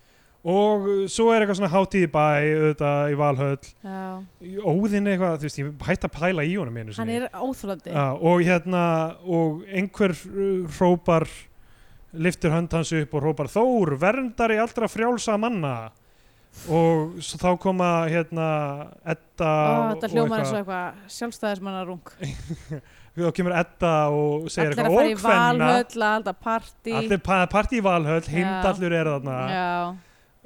Og uh, svo er eitthvað svona hátíð í bæ auðvitað í Valhöll. Já, óðinn eitthvað, þú veist, ég hætti að pæla í honum hann er óþálandi Já, og hérna og einhver uh, hrópar liftir hönd hans upp og hrópar Þór, verndari allra frjálsa manna og svo þá koma hérna Edda Ó, þetta hljómar eins og eitthvað- sjálfstæðismannarung *laughs* þá kemur Edda og segir allir að eitthvað fara í og hvenna valhöll að halda partí. Allir pa- partí í Valhöll, hindallur er þarna. Já,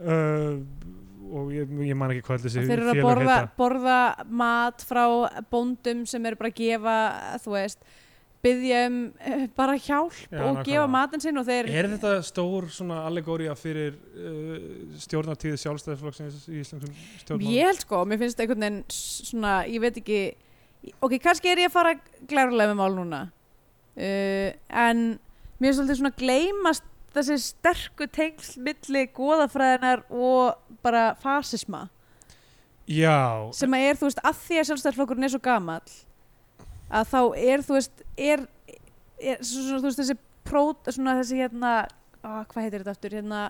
uh, og ég, ég man ekki hvað þessi þeir eru að borða, borða mat frá bóndum sem eru bara að gefa þú veist, byggja um eh, bara hjálp Já, og gefa matinn sinn og þeir Er þetta stór svona allegória fyrir uh, stjórnartíð sjálfstæðisflokksins í íslenskum stjórnmálum? ég held sko, mér finnst einhvern veginn svona, ég veit ekki ok, kannski er ég að fara glærulega með mál núna uh, en mér finnst alltaf svona gleymast þessi sterku tengsl milli goðafræðinar og bara fasisma. Já, sem að er, þú veist, að því að sjálfstæðarflokkurinn er svo gamall að þá er, þú veist, er, er svona, veist, þessi prót, svona þessi hérna, á, hvað heitir þetta aftur, hérna,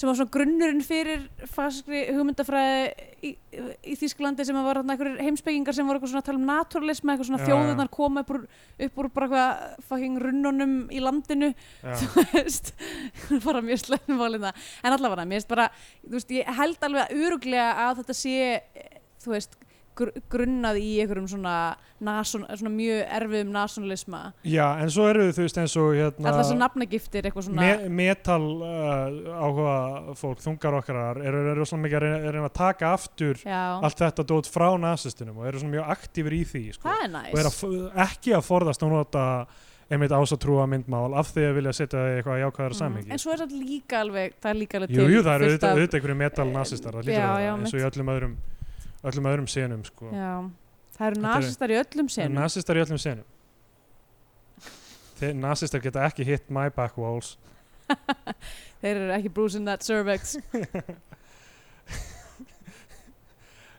sem var svona grunnurinn fyrir faskri hugmyndafræði í, í Þýsklandi sem var hérna heimspekingar sem voru eitthvað svona að tala um naturalisma, eitthvað svona Já, þjóðunar koma upp úr, upp úr bara eitthvað fucking runnunum í landinu já. þú veist. *laughs* Bara mjög slefnum málið það en allavega, mér finnst bara veist, ég held alveg að öruglega að þetta sé þú veist, gr grunnað í einhverjum svona, nason, svona mjög erfiðum nationalisma já, en svo eru þú veist eins og hérna alltaf þessar nafnagiftir eitthvað svona me metal uh, áhuga fólk, þungar okkar eru, eru svona mikið að reyna, að reyna að taka aftur já, allt þetta dót frá nasistunum og eru svona mjög aktífur í því sko. er og eru að ekki að forðast að nota einmitt ásatrúa myndmál af því að vilja setja það í eitthvað jákvæðara Mm. samhengi. En svo er það líka alveg það er líka alveg jú, til jú, það eru auðvitað, einhverju metal nasistar það hlýtur Já, að vera, já, eins og í öllum öðrum öllum öðrum senum sko. það eru er- nasistar í öllum senum. nasistar í öllum senum. Þeir nasistar geta ekki hit my back walls. *laughs* Þeir eru ekki bruising that cervix.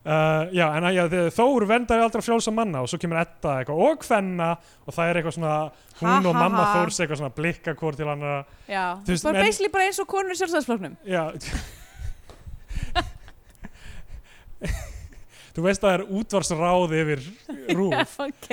Uh, *laughs* já, en að, já, Þór vendar aldrei frjálsa manna og svo kemur Edda eitthvað og Fenna og það er eitthvað svona hún Ha, og ha, mamma ha. Þórs eitthvað svona blikka hvort til hann já, Þú veist, bara en- basically bara eins og konur í sjálfstæðsfloknum já *laughs* þú veist að það er útvarsráð yfir rúf *laughs* ok,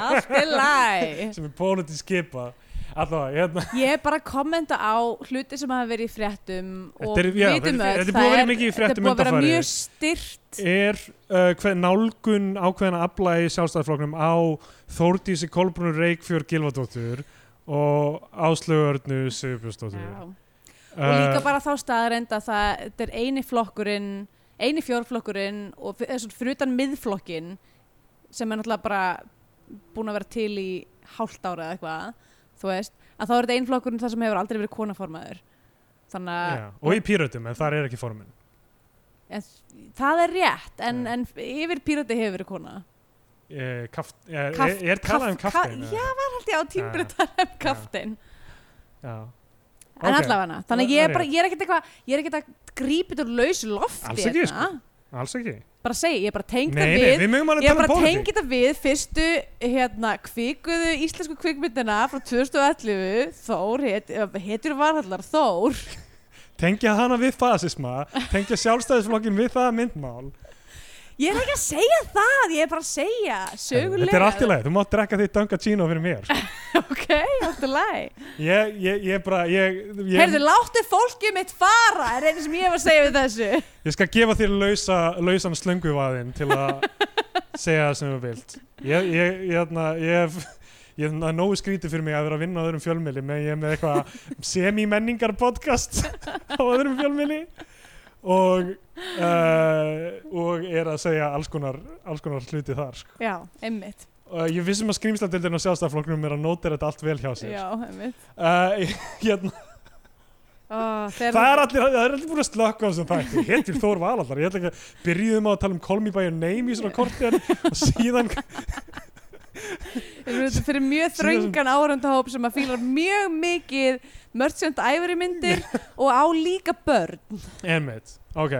allt er læg *laughs* sem er pólitísk skipa. Allavega, hérna. Ég er bara að kommenta á hluti sem hafa verið í fréttum og vitum öll, er búið að það vera mikið í fréttum Þetta er búið að vera undanfarið. mjög styrt er uh, hver, nálgun ákveðina afla í sjálfstæðarflokknum á Þórdísi Kolbrunur Reykfjörð Gilvadóttur og Áslögurnu Sigurbjörnsdóttur? Uh, og líka bara þá staðarend að það er eini flokkurinn eini fjórflokkurinn og f- þess- fyrir utan miðflokkin sem er náttúrulega bara búin að vera til í hálft ára eða eitthvað þú veist, að þá er þetta einn flokkurinn það sem hefur aldrei verið konaformaður. Þannig að já, og í pírötum en þar er ekki formin en, það er rétt en, en yfir pírati hefur verið kona. Eh, kaft, er, Kaft- er, er talað um kaftein ka- Já, var held ég á tímbrið Já. að tala um kaftein já. En Ok. allavega, þannig Það ég er bara, ég er ekkert eitthvað, ég er ekkert að grípa þetta laus lofti Alls ekki, hérna. alls ekki. Bara segi, ég er bara tengt nei, það við við Ég er um bara að pólitík. tengja þetta við fyrstu hérna, kvikuðu íslensku kvikmyndina frá 2011 Þór, het, hetur varhallar Þór. Tengja hana við fasisma tengja sjálfstæðisflokkin við það myndmál Ég er ekki að segja það, ég er bara að segja sögulega þetta er allt í leið, þú mátt drekka þitt Dunga Chino fyrir mér. *laughs* Ok, allt í lagi. Ég, ég, ég bara ég, ég, Heyrðu, láttu fólkið mitt fara er einu sem ég var að segja við þessu. Ég skal gefa þér lausa, lausan slönguvaðinn til að *laughs* segja það sem þú vilt. Ég, ég, ég, hérna, ég ég hef nógu skrítið fyrir mig að vera að vinna á öðrum fjölmiðli með ég er með eitthvað *laughs* semi-menningar podcast á öðrum fjölmiðli og, uh, og er að segja alls konar, alls konar hluti þar. Sko. Já, einmitt Uh, ég vissum að skrýmslandildin og sjálfstæðaflokknum er að nóta þetta allt vel hjá sér. Já, einmitt Uh, *laughs* hérna, Ó, það er allir, allir búin að slökka á þessum þætti, héttir Þór Valallar byrjuðum á að tala um Call Me By Your Name í svona kortir og síðan Þetta fyrir mjög þröngan árandahóp sem að fílar mjög mikið mörgsjönd æfari myndir og á líka börn. Emmett, ok.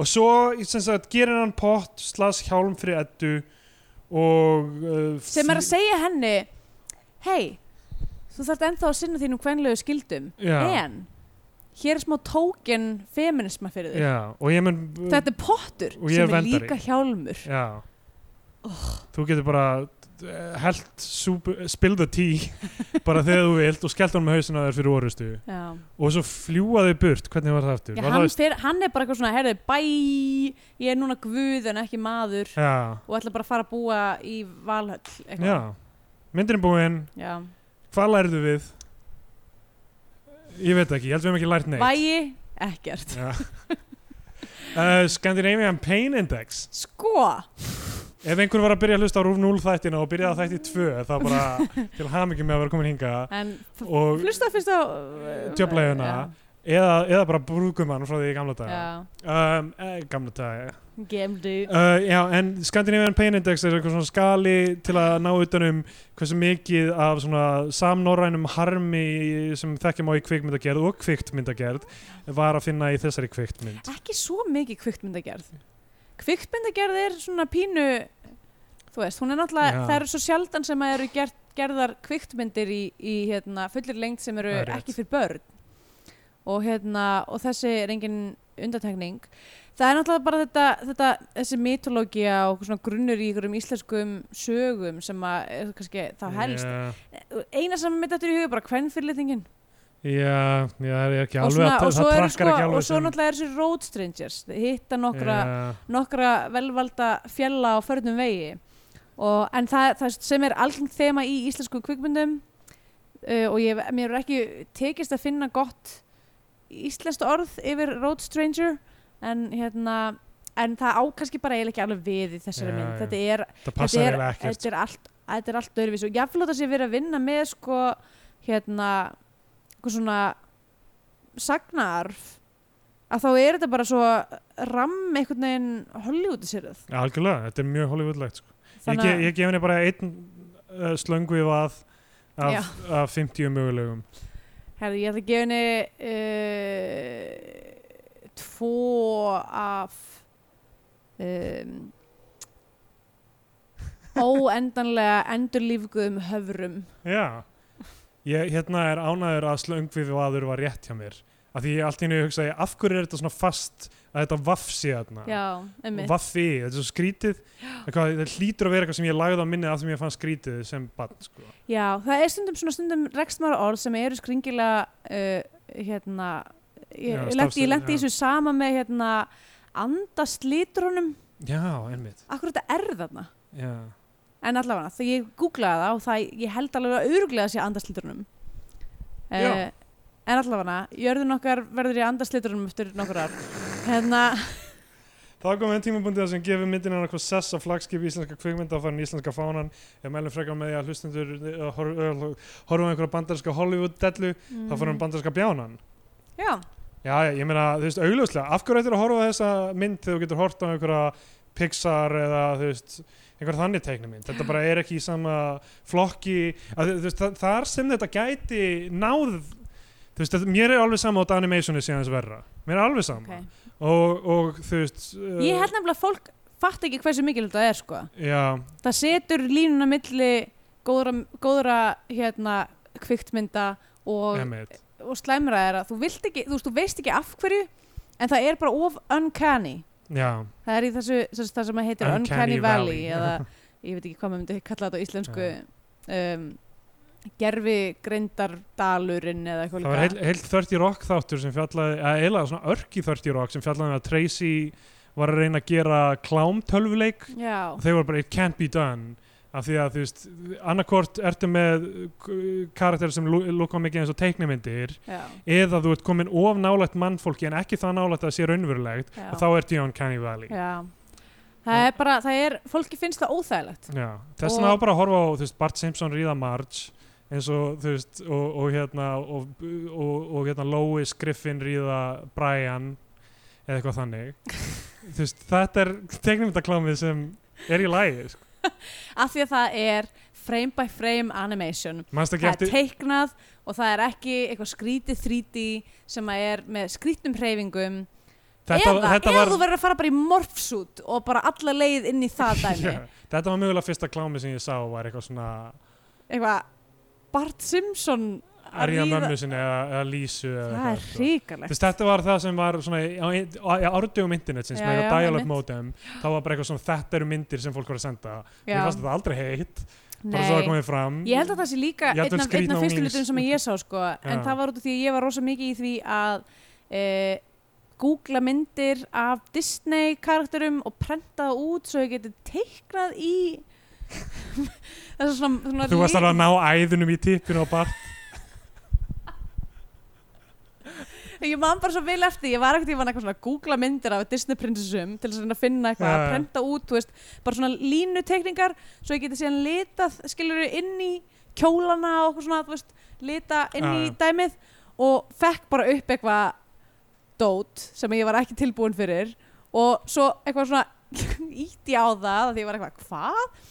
Og svo sagt, gerir hann pott slas hjálm fyrir eddu og uh, sem er að segja henni hei, þú þarft ennþá að sinna þínum kvenlegu skildum Já. en hér er smá tókin feminisma fyrir þig. Mun þetta er pottur sem er líka hjálmur. Já. Þú getur bara uh, held súpu, spill the tea *laughs* bara þegar þú vilt og skellt hann með hausina þér fyrir orustu. Og svo fljúa þau burt, hvernig var það aftur? Já, var hann, það, fyr, hann er bara eitthvað svona herði, bæ, ég er núna guð en ekki maður já, og ætla bara að fara að búa í Valhöll já. Myndin er búin, Já. hvað lærðu við? ég veit ekki, ég held við hefum ekki lært neitt. Vægi, ekkert. Uh, *laughs* Scandinavian Pain Index. Sko, ef einhver var að byrja að hlusta á Rúf 0 þættina og byrjaði á þætti 2 þá bara *laughs* til hamingi með að vera komin hinga en og hlusta fyrst á uh, Djöflaugina. eða, eða bara brúkumann frá því í gamla daga. Um, eh, gamla daga. Uh, já, en Scandinavian Pain Index er eitthvað svona skali til að ná utanum hversu mikið af svona samnorrænum harmi sem þekkjum á í kvikmyndagerð og kviktmyndagerð var að finna í þessari kviktmynd. Ekki svo mikið kviktmyndagerð Kviktmyndagerð er svona pínu Þú veist, hún er náttúrulega Já. Það eru svo sjaldan sem að eru gert, gerðar kviktmyndir í, í hérna, fullir lengt sem eru Það er rétt. ekki fyrir börn og, hérna, og þessi er engin undantekning Það er náttúrulega bara þetta, þetta þessi mitológia og svona grunnur í ykkurum íslenskum sögum sem að er kannski þá helst yeah. eina sem mitt eftir í huga er bara hvern fyrirlitningin Já, já, það er ekki alveg að það trakkar sko, ekki alveg og svo náttúrulega er þessi road strangers hitta nokkra, nokkra velvalda fjalla á förnum vegi. Og, en það, það sem er algengt þema í íslensku kvikmyndum uh, og ég, mér er ekki tekist að finna gott íslenskt orð yfir road stranger en hérna en það á kannski bara eiginlega ekki alveg við í þessari Já, mynd. já. þetta er, þetta er, þetta er allt allt öðruvís og jáfnvel þótt að sé verið að vinna með sko hérna eitthvað svona sagnarf að þá er þetta bara svo ramm einhvern veginn Hollywoodisirð Já, algjörlega, þetta er mjög Hollywoodlegt sko. ég, ge, að- ég gef henni bara einn uh, slöngu að Já. af, af 50 mögulegum Herði, ég ætla að gefa henni uh, tvo af um, *laughs* óendanlega endurlífguðum höfrum Já, ég hérna er ánæður að slöngvið vaður var rétt hjá mér. Af því ég allt í henni hugsaði af hverju er þetta svona fast að þetta Já, einmitt. Vaffi, þetta er svo skrítið. Eitthvað, það hlýtur að vera eitthvað sem ég lagði á minnið af því ég fann skrítið sem bann sko. Já, það er stundum svona stundum rekstmára orð sem eru skringilega uh, hérna ég, Já, ég, lendi, í þessu sama með hérna andaslitrunum. Já, einmitt. Akkur þetta er þarna? Já, en allavega, þegar ég googlaði það og það, ég held alveg að öruglega sé andaslitrunum Já. uh, en allavega, jörðin okkar verður í andaslitrunum eftir nokkur ár. Hérna, Það kom einn tímabundið sem gefur myndin hann eitthvað sess á flagskip íslenska kvikmynda að fara í íslenska fánan. Ég mælum frekar með því að hlustendur eh, eh, horfa á einhverja bandarinska Hollywood-dellu þá fara um bandarinska bjánan. Mm. já, Já, ég meina, þú veist, augljóslega af hverju ættir að horfa þessa mynd þegar þú getur hort á einhverja Pixar eða þú veist, einhverja þannig teiknumynd þetta bara er ekki í sama flokki. Að, veist, þar sem þetta gæti náð þú veist, þetta, mér er alveg sama á animationi síðan þess verra. Mér er alveg sama. Ok. Og, og þú veist uh, ég held nefnilega að fólk fatt ekki hversu mikilvægt það er sko. Já, það setur línuna milli góðra, góðra hérna kviktmynda og, og slæmra er að þú ekki, þú veist, þú veist ekki af hverju en það er bara of uncanny já, það er í þessu, þessu það sem heitir Uncanny Uncanny, Valley, Valley. eða *laughs* ég veit ekki hvað maður myndi kalla þetta á íslensku um, gerfi greindardalurinn eða eitthvað það var heil, heil 30 Rock þáttur sem fjallaði, eða eiginlega svona örki 30 Rock sem fjallaði um að Tracy var að reyna að gera klám tölvuleik og þeir voru bara it can't be done af því að þú veist, annarkort ertu með karakter sem lúka mikið eins og teiknimyndir já, eða þú ert komin of nálægt mannfólki en ekki það nálægt að það sé raunverulegt já, og þá ertu í Uncanny Valley já. það er bara, það er fólki finnst það óþægilegt. Þess vegna á bara að horfa á veist, Bart Simpson ríða Marge eins og þú veist og, og hérna og, og, og hérna Lois Griffin ríða Brian eða eitthvað þannig. *laughs* Þú veist, þetta er teiknumyndaklámið sem er í lægi sko. *laughs* af því að það er frame by frame animation. Það er teiknað og það er ekki eitthvað skrítið 3D sem er með skrítum hreyfingum. Þetta, eða, þetta eða var þú verður að fara bara í morphsuit og bara alla leið inn í það *laughs* dæmi. Já, þetta var mögulega fyrsta klámið sem ég sá var eitthvað svona eitthvað Bart Simpson Arja mömmu sinni eða, eða Lísu eða það er sko. ríkalegt Þess, þetta var það sem var svona í, á, á, árdugum internetsins Já, með dial-up modem þá var bara eitthvað svona þetta eru myndir sem fólk voru að senda. Já. fannst þetta aldrei heitt. Bara svo að komið fram. Ég held að það sé líka einn af, fyrstu hlutum sem ég sá sko, en það var út af því að ég var rosa mikið í því að e, googla myndir af Disney karakterum og prenta það út svo ég geti teiknað í *laughs* svona, svona Þú varst alveg að ná æðunum í tippinu og bara ég man bara svo vel eftir, ég var ekkert ég var eitthvað svona að googla myndir af Disney prinsessum til þess að að finna eitthvað að prenta út, þú veist, bara svona línutekningar svo ég geti síðan litað, skilur inn í kjólana og eitthvað svona, þú veist, lita inn í dæmið og fekk bara upp eitthvað dót sem ég var ekki tilbúin fyrir og svo eitthvað svona *laughs* ítti á það því ég var eitthvað, hvað?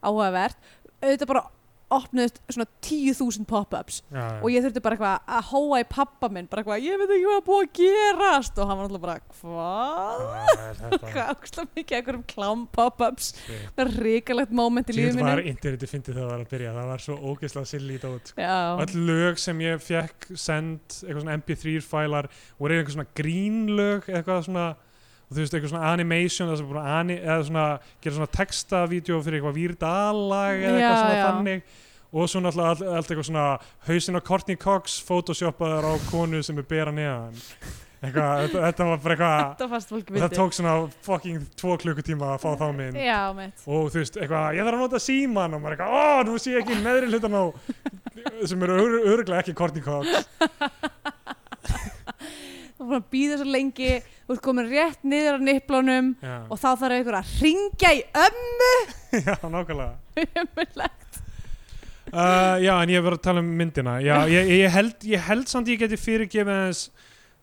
Áhugavert, auðvitað bara opnuðist svona 10.000 pop-ups og ég þurfti bara eitthvað að hóa í pappa minn bara eitthvað, ég veit ekki hvað er búið að gerast og hann var alltaf bara, hvað? *laughs* Hvað? Hvað ákslega mikið einhverjum klám pop-ups það er ríkalegt moment í lífið Sýnt var minni interneti fyndið þegar það var að byrja það var svo ógeðslega silly dót sko. Já, öll lög sem ég fekk send eitthvað svona mp3 fælar voru eitthvað svona grínlög eitthvað svona og þú veist eitthvað svona animation eða svona, ani, eða svona gera svona textavídeó fyrir eitthvað výrdalag eða eitthvað svona já. þannig. Og svo náttúrulega allt, allt eitthvað svona hausinn á Courtney Cox photoshopaðar á konu sem er bera neðan. Eitthvað, þetta, var bara eitthvað það tók svona fucking tvo klukkutíma að fá þá mynd. Já, og þú veist, eitthvað, ég þarf að nota síman og maður eitthvað, ó, nú sé ég ekki neðri hlutan á sem eru ör, örglega ekki Courtney Cox *laughs* þú er búin að býða svo lengi. Þú ert komin rétt niður á nipplunum já, og þá þarf einhver að ringja í ömmu. *laughs* Já nákvæmlega. Ömmulegt uh, já, en ég hef verið að tala um myndina. Já, ég, ég, held, ég held samt ég geti fyrirgefið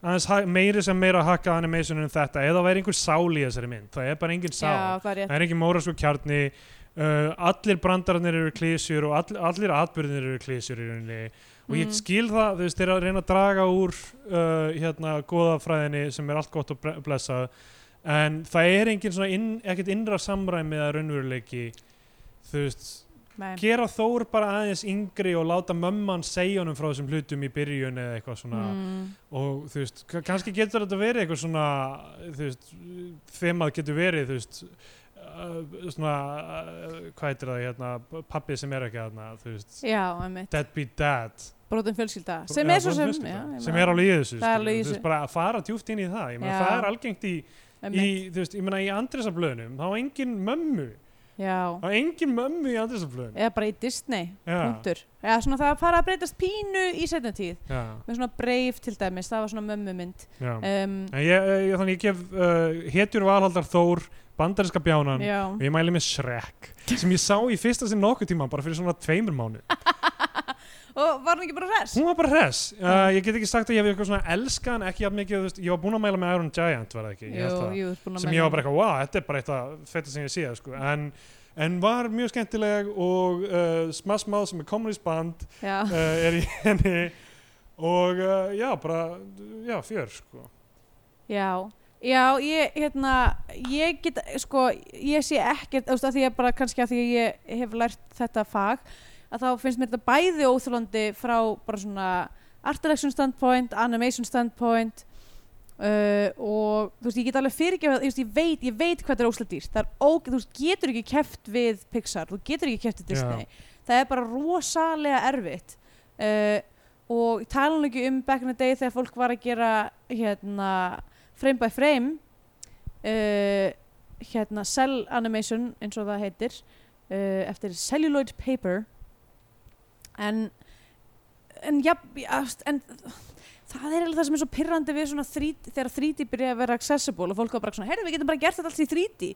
aðeins, meiri sem meira hakkað animation en þetta. Eða það væri einhver sál í þessari mynd það er bara engin sál. Já, það er það er engin mórasku kjarni. Uh, allir brandararnir eru klísjur og all, allir atbyrðinir eru klísjur í rauninni og ég Mhm. skil það, þú veist, þeir að reyna að draga úr uh, hérna goðafræðinni sem er allt gott og ble- blessað en það er engin svona inn, ekkert innra samræmi eða raunveruleiki þú veist, Nei. gera Þór bara aðeins yngri og láta mömman segja honum frá þessum hlutum í byrjun eða eitthvað svona Mm. og þú veist, ka- kannski getur þetta verið eitthvað svona, þú veist þemað getur verið, þú veist uh, svona uh, hvað heitir það hérna, pappi sem er ekki þarna, þú veist, deadbeat dad brotum fjölskylda sem er svo sem sem er alveg í þessu Það er bara að fara djúft inn í það. Ég meina, Já. það er algengt í, í einmitt. þú veist, ég meina í Andresablöðunum þá er engin mömmu, já, er engin mömmu í Andresablöðunum eða bara í Disney punktur, eða svona það að fara að breytast pínu í setna tíð, já, með svona breyf til dæmis, það var svona mömmumynd. Um, ég, ég, þannig ég gef uh, hetjur valhaldar Þór bandarinska bjánan já, og ég mæli með Shrek sem ég sá í fyrsta sinn nokkuð tíma bara fyrir svona tveimur mánu *laughs* og var hann ekki bara res hún var bara hress. Uh, ég get ekki sagt að ég hef eitthvað svona elskan ekki jafn mikið, þú veist, ég var búinn að mæla með Iron Giant var það ekki, ég jú, jú, búin að sem ég var bara eitthvað, wow, þetta er bara eitthvað þetta sem ég sé, sko, en en var mjög skemmtileg og uh, Smash Mouth sem er kommunist band uh, er í henni. Og uh, já, bara já, fjör, sko. Já. Já, ég, hérna, ég get, sko, ég sé ekkert, þú veist, að því að bara kannski að því að ég hef lært þetta fag, að þá finnst mér þetta bæði óþjólandi frá bara svona art direction standpoint, animation standpoint uh, og þú veist, ég get alveg fyrirgefað, veist, ég veit, ég veit hvað þetta er er óg, þú veist, getur ekki keft við Pixar, þú getur ekki keft við Disney, það er bara rosalega erfitt. Uh, og ég tala nú ekki um back in the day þegar fólk var að gera hérna frame by frame uh, hérna cell animation eins og það heitir uh, eftir celluloid paper en en, ja, en það er eiginlega það sem er svo pirrandi við svona 3D, þegar 3D byrja að vera accessible og fólk var bara svona, heyrðu við getum bara gert þetta allt í 3D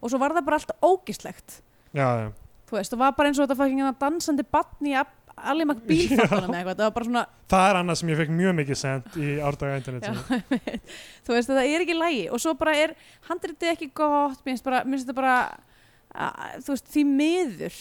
og svo var það bara allt ógislegt. Já, já, þú veist, það var bara eins og þetta fucking hérna dansandi batn í allir makk bílfattunum eða eitthvað, það var bara svona það er annað sem ég fekk mjög mikið sent í árdaga internet *laughs* þú veist, það er ekki lægi og svo bara er handritið ekki gott mér finnst bara, þetta bara að, þú veist, því miður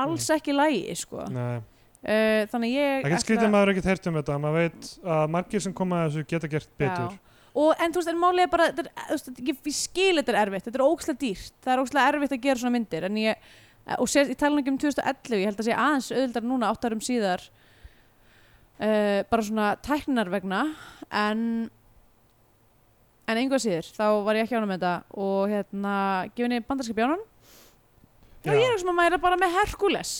alls ekki lægi, sko. Nei. Uh, þannig ég getur skrítið að maður ekkert heyrt um þetta maður veit að margir sem koma að þessu geta gert betur. Og en þú veist, en er bara er, þú veist, ég, ég skil þetta er erfitt, þetta er ókslega dýrt. Það er ókslega erfitt að gera svona myndir en ég, og sér, ég tala ekki um 2011 ég held að sé aðeins auðvildar núna 8 árum síðar uh, bara svona tækninar vegna en en einhver síður, þá var ég ekki ánum með þetta. Og hérna, gefið niður bandarska bjánan og ég er sem að maður er bara með Herkules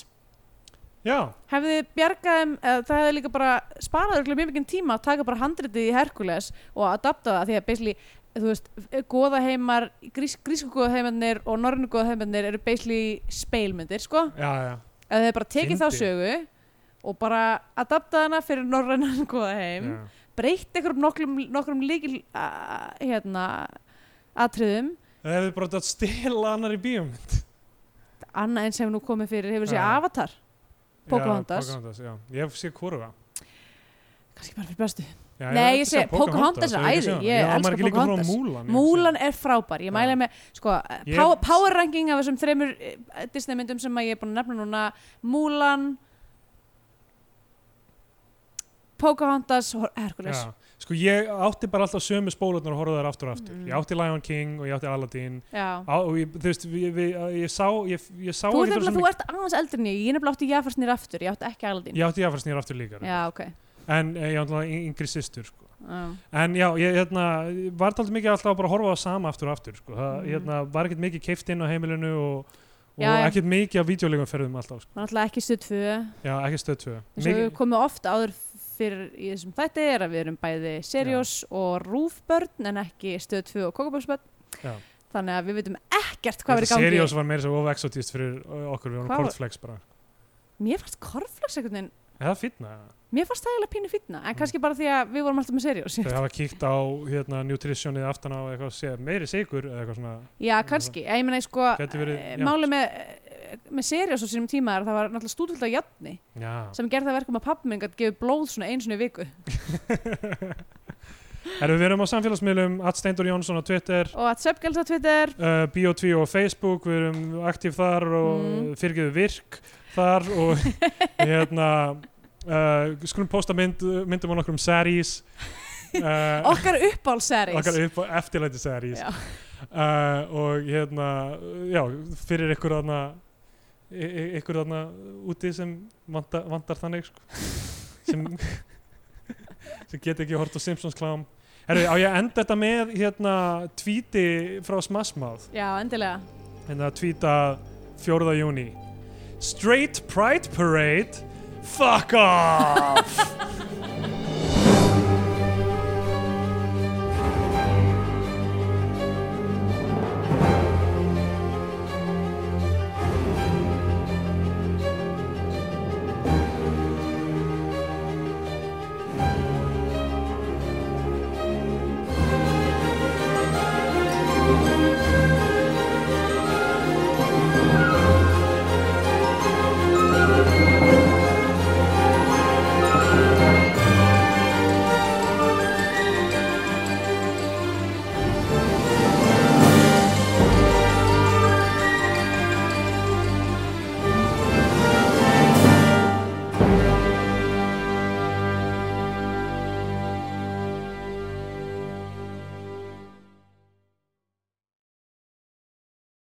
Já, hefði bjargað þeim, eða það hefði líka bara sparað mjög mikið tíma að taka bara handritið í Herkules og adapta það því að basically, þú veist, góðaheimar grís, grísku góðaheimarnir og norrænu góðaheimarnir eru basically speilmyndir, sko, já, já eða þau bara tekið þá Fyndið. sögu og bara adaptað hana fyrir norrænan *laughs* góðaheim Já. breytt einhverjum nokkrum, nokkrum líkil hérna atriðum, Það hefði bara stila annar í bíómynd annað eins hefur nú komið fyrir hefur Já. Avatar, Pocahontas. Ég hef séð hvoruga kannski bara fyrir bestu. Já, Nei, ég sé, Pocahontas er æði, ég Já, maður elska ekki líka frá Pocahontas. Múlan Múlan er frábær, ég mæla með sko, Ég- power, ranking af þessum þreymur eh, Disney myndum sem ég er búin að nefna núna Múlan Pocahontas og Hercules. Já, sko ég átti bara alltaf sömu spólurnar og horfði þar aftur og aftur. Mm. Ég átti Lion King og ég átti Aladdin. Á, og ég, þú veist, við, við, ég sá ég, ég sá Þú, nefnilega, þú ert eldri en ég, ég nefnilega átti Jafarsnir aftur, ég átti ekki Aladdin. Ég átti Jafar snýr aftur líka Já, ok. En eh, ég átti yngri systur sko. En já, ég hérna, var alltaf mikið alltaf að bara horfa á sama aftur og aftur sko. Það Mhm. hérna, var ekkert mikið keift inn á heimilinu og, og ekkert mikið af vídeolegum ferðum alltaf sko. náttúrulega ekki stuð tvö. Já, ekki stöð 2 eins og við komum oft áður fyrir í þessum þætti er að við erum bæði Seriós og Rúfbörn en ekki stöð 2 og Kókaböksbörn Já. þannig að við veitum ekkert hvað verið gangi. Seriós var meira svo of exotist fyrir okkur, við varum kortflex bara. Mér fannst einhvern veginn Er það fínna? mér fannst það eiginlega pínu fýtna en kannski bara því að við vorum alltaf með Seriós Þau hafa kíkt á hérna, nutritionið aftan á eitthvað meiri sigur eða já kannski, ég meina sko eh, máli með með Seriós á sínum tíma er að það var náttúrulega stúdvöld á jafni Já, sem gerði það verkum að pappi minn gæti gefið blóð svona einu svona í viku. *laughs* Erum við erum á samfélagsmiðlum at Steindur Jónsson á Twitter. Og að Söpgels á Twitter. Uh, Bio2 á Facebook við erum aktíf þar og Mm. fyrirgeðu virk þar og *laughs* hérna uh, skulum posta mynd, myndum á nokkrum series. *laughs* Uh, okkar uppáhaldsseries okkar upp á eftirlæti series. Uh, og hérna já, fyrir ykkur y- ykkur þarna úti sem vantar, vantar þannig sko. *laughs* sem sem get ekki hort á Simpsons klám Herru, á ég að enda þetta með hérna tvíti frá Smashmouth já, endilega hérna tvíta 4. júni Straight Pride Parade Fuck off *laughs*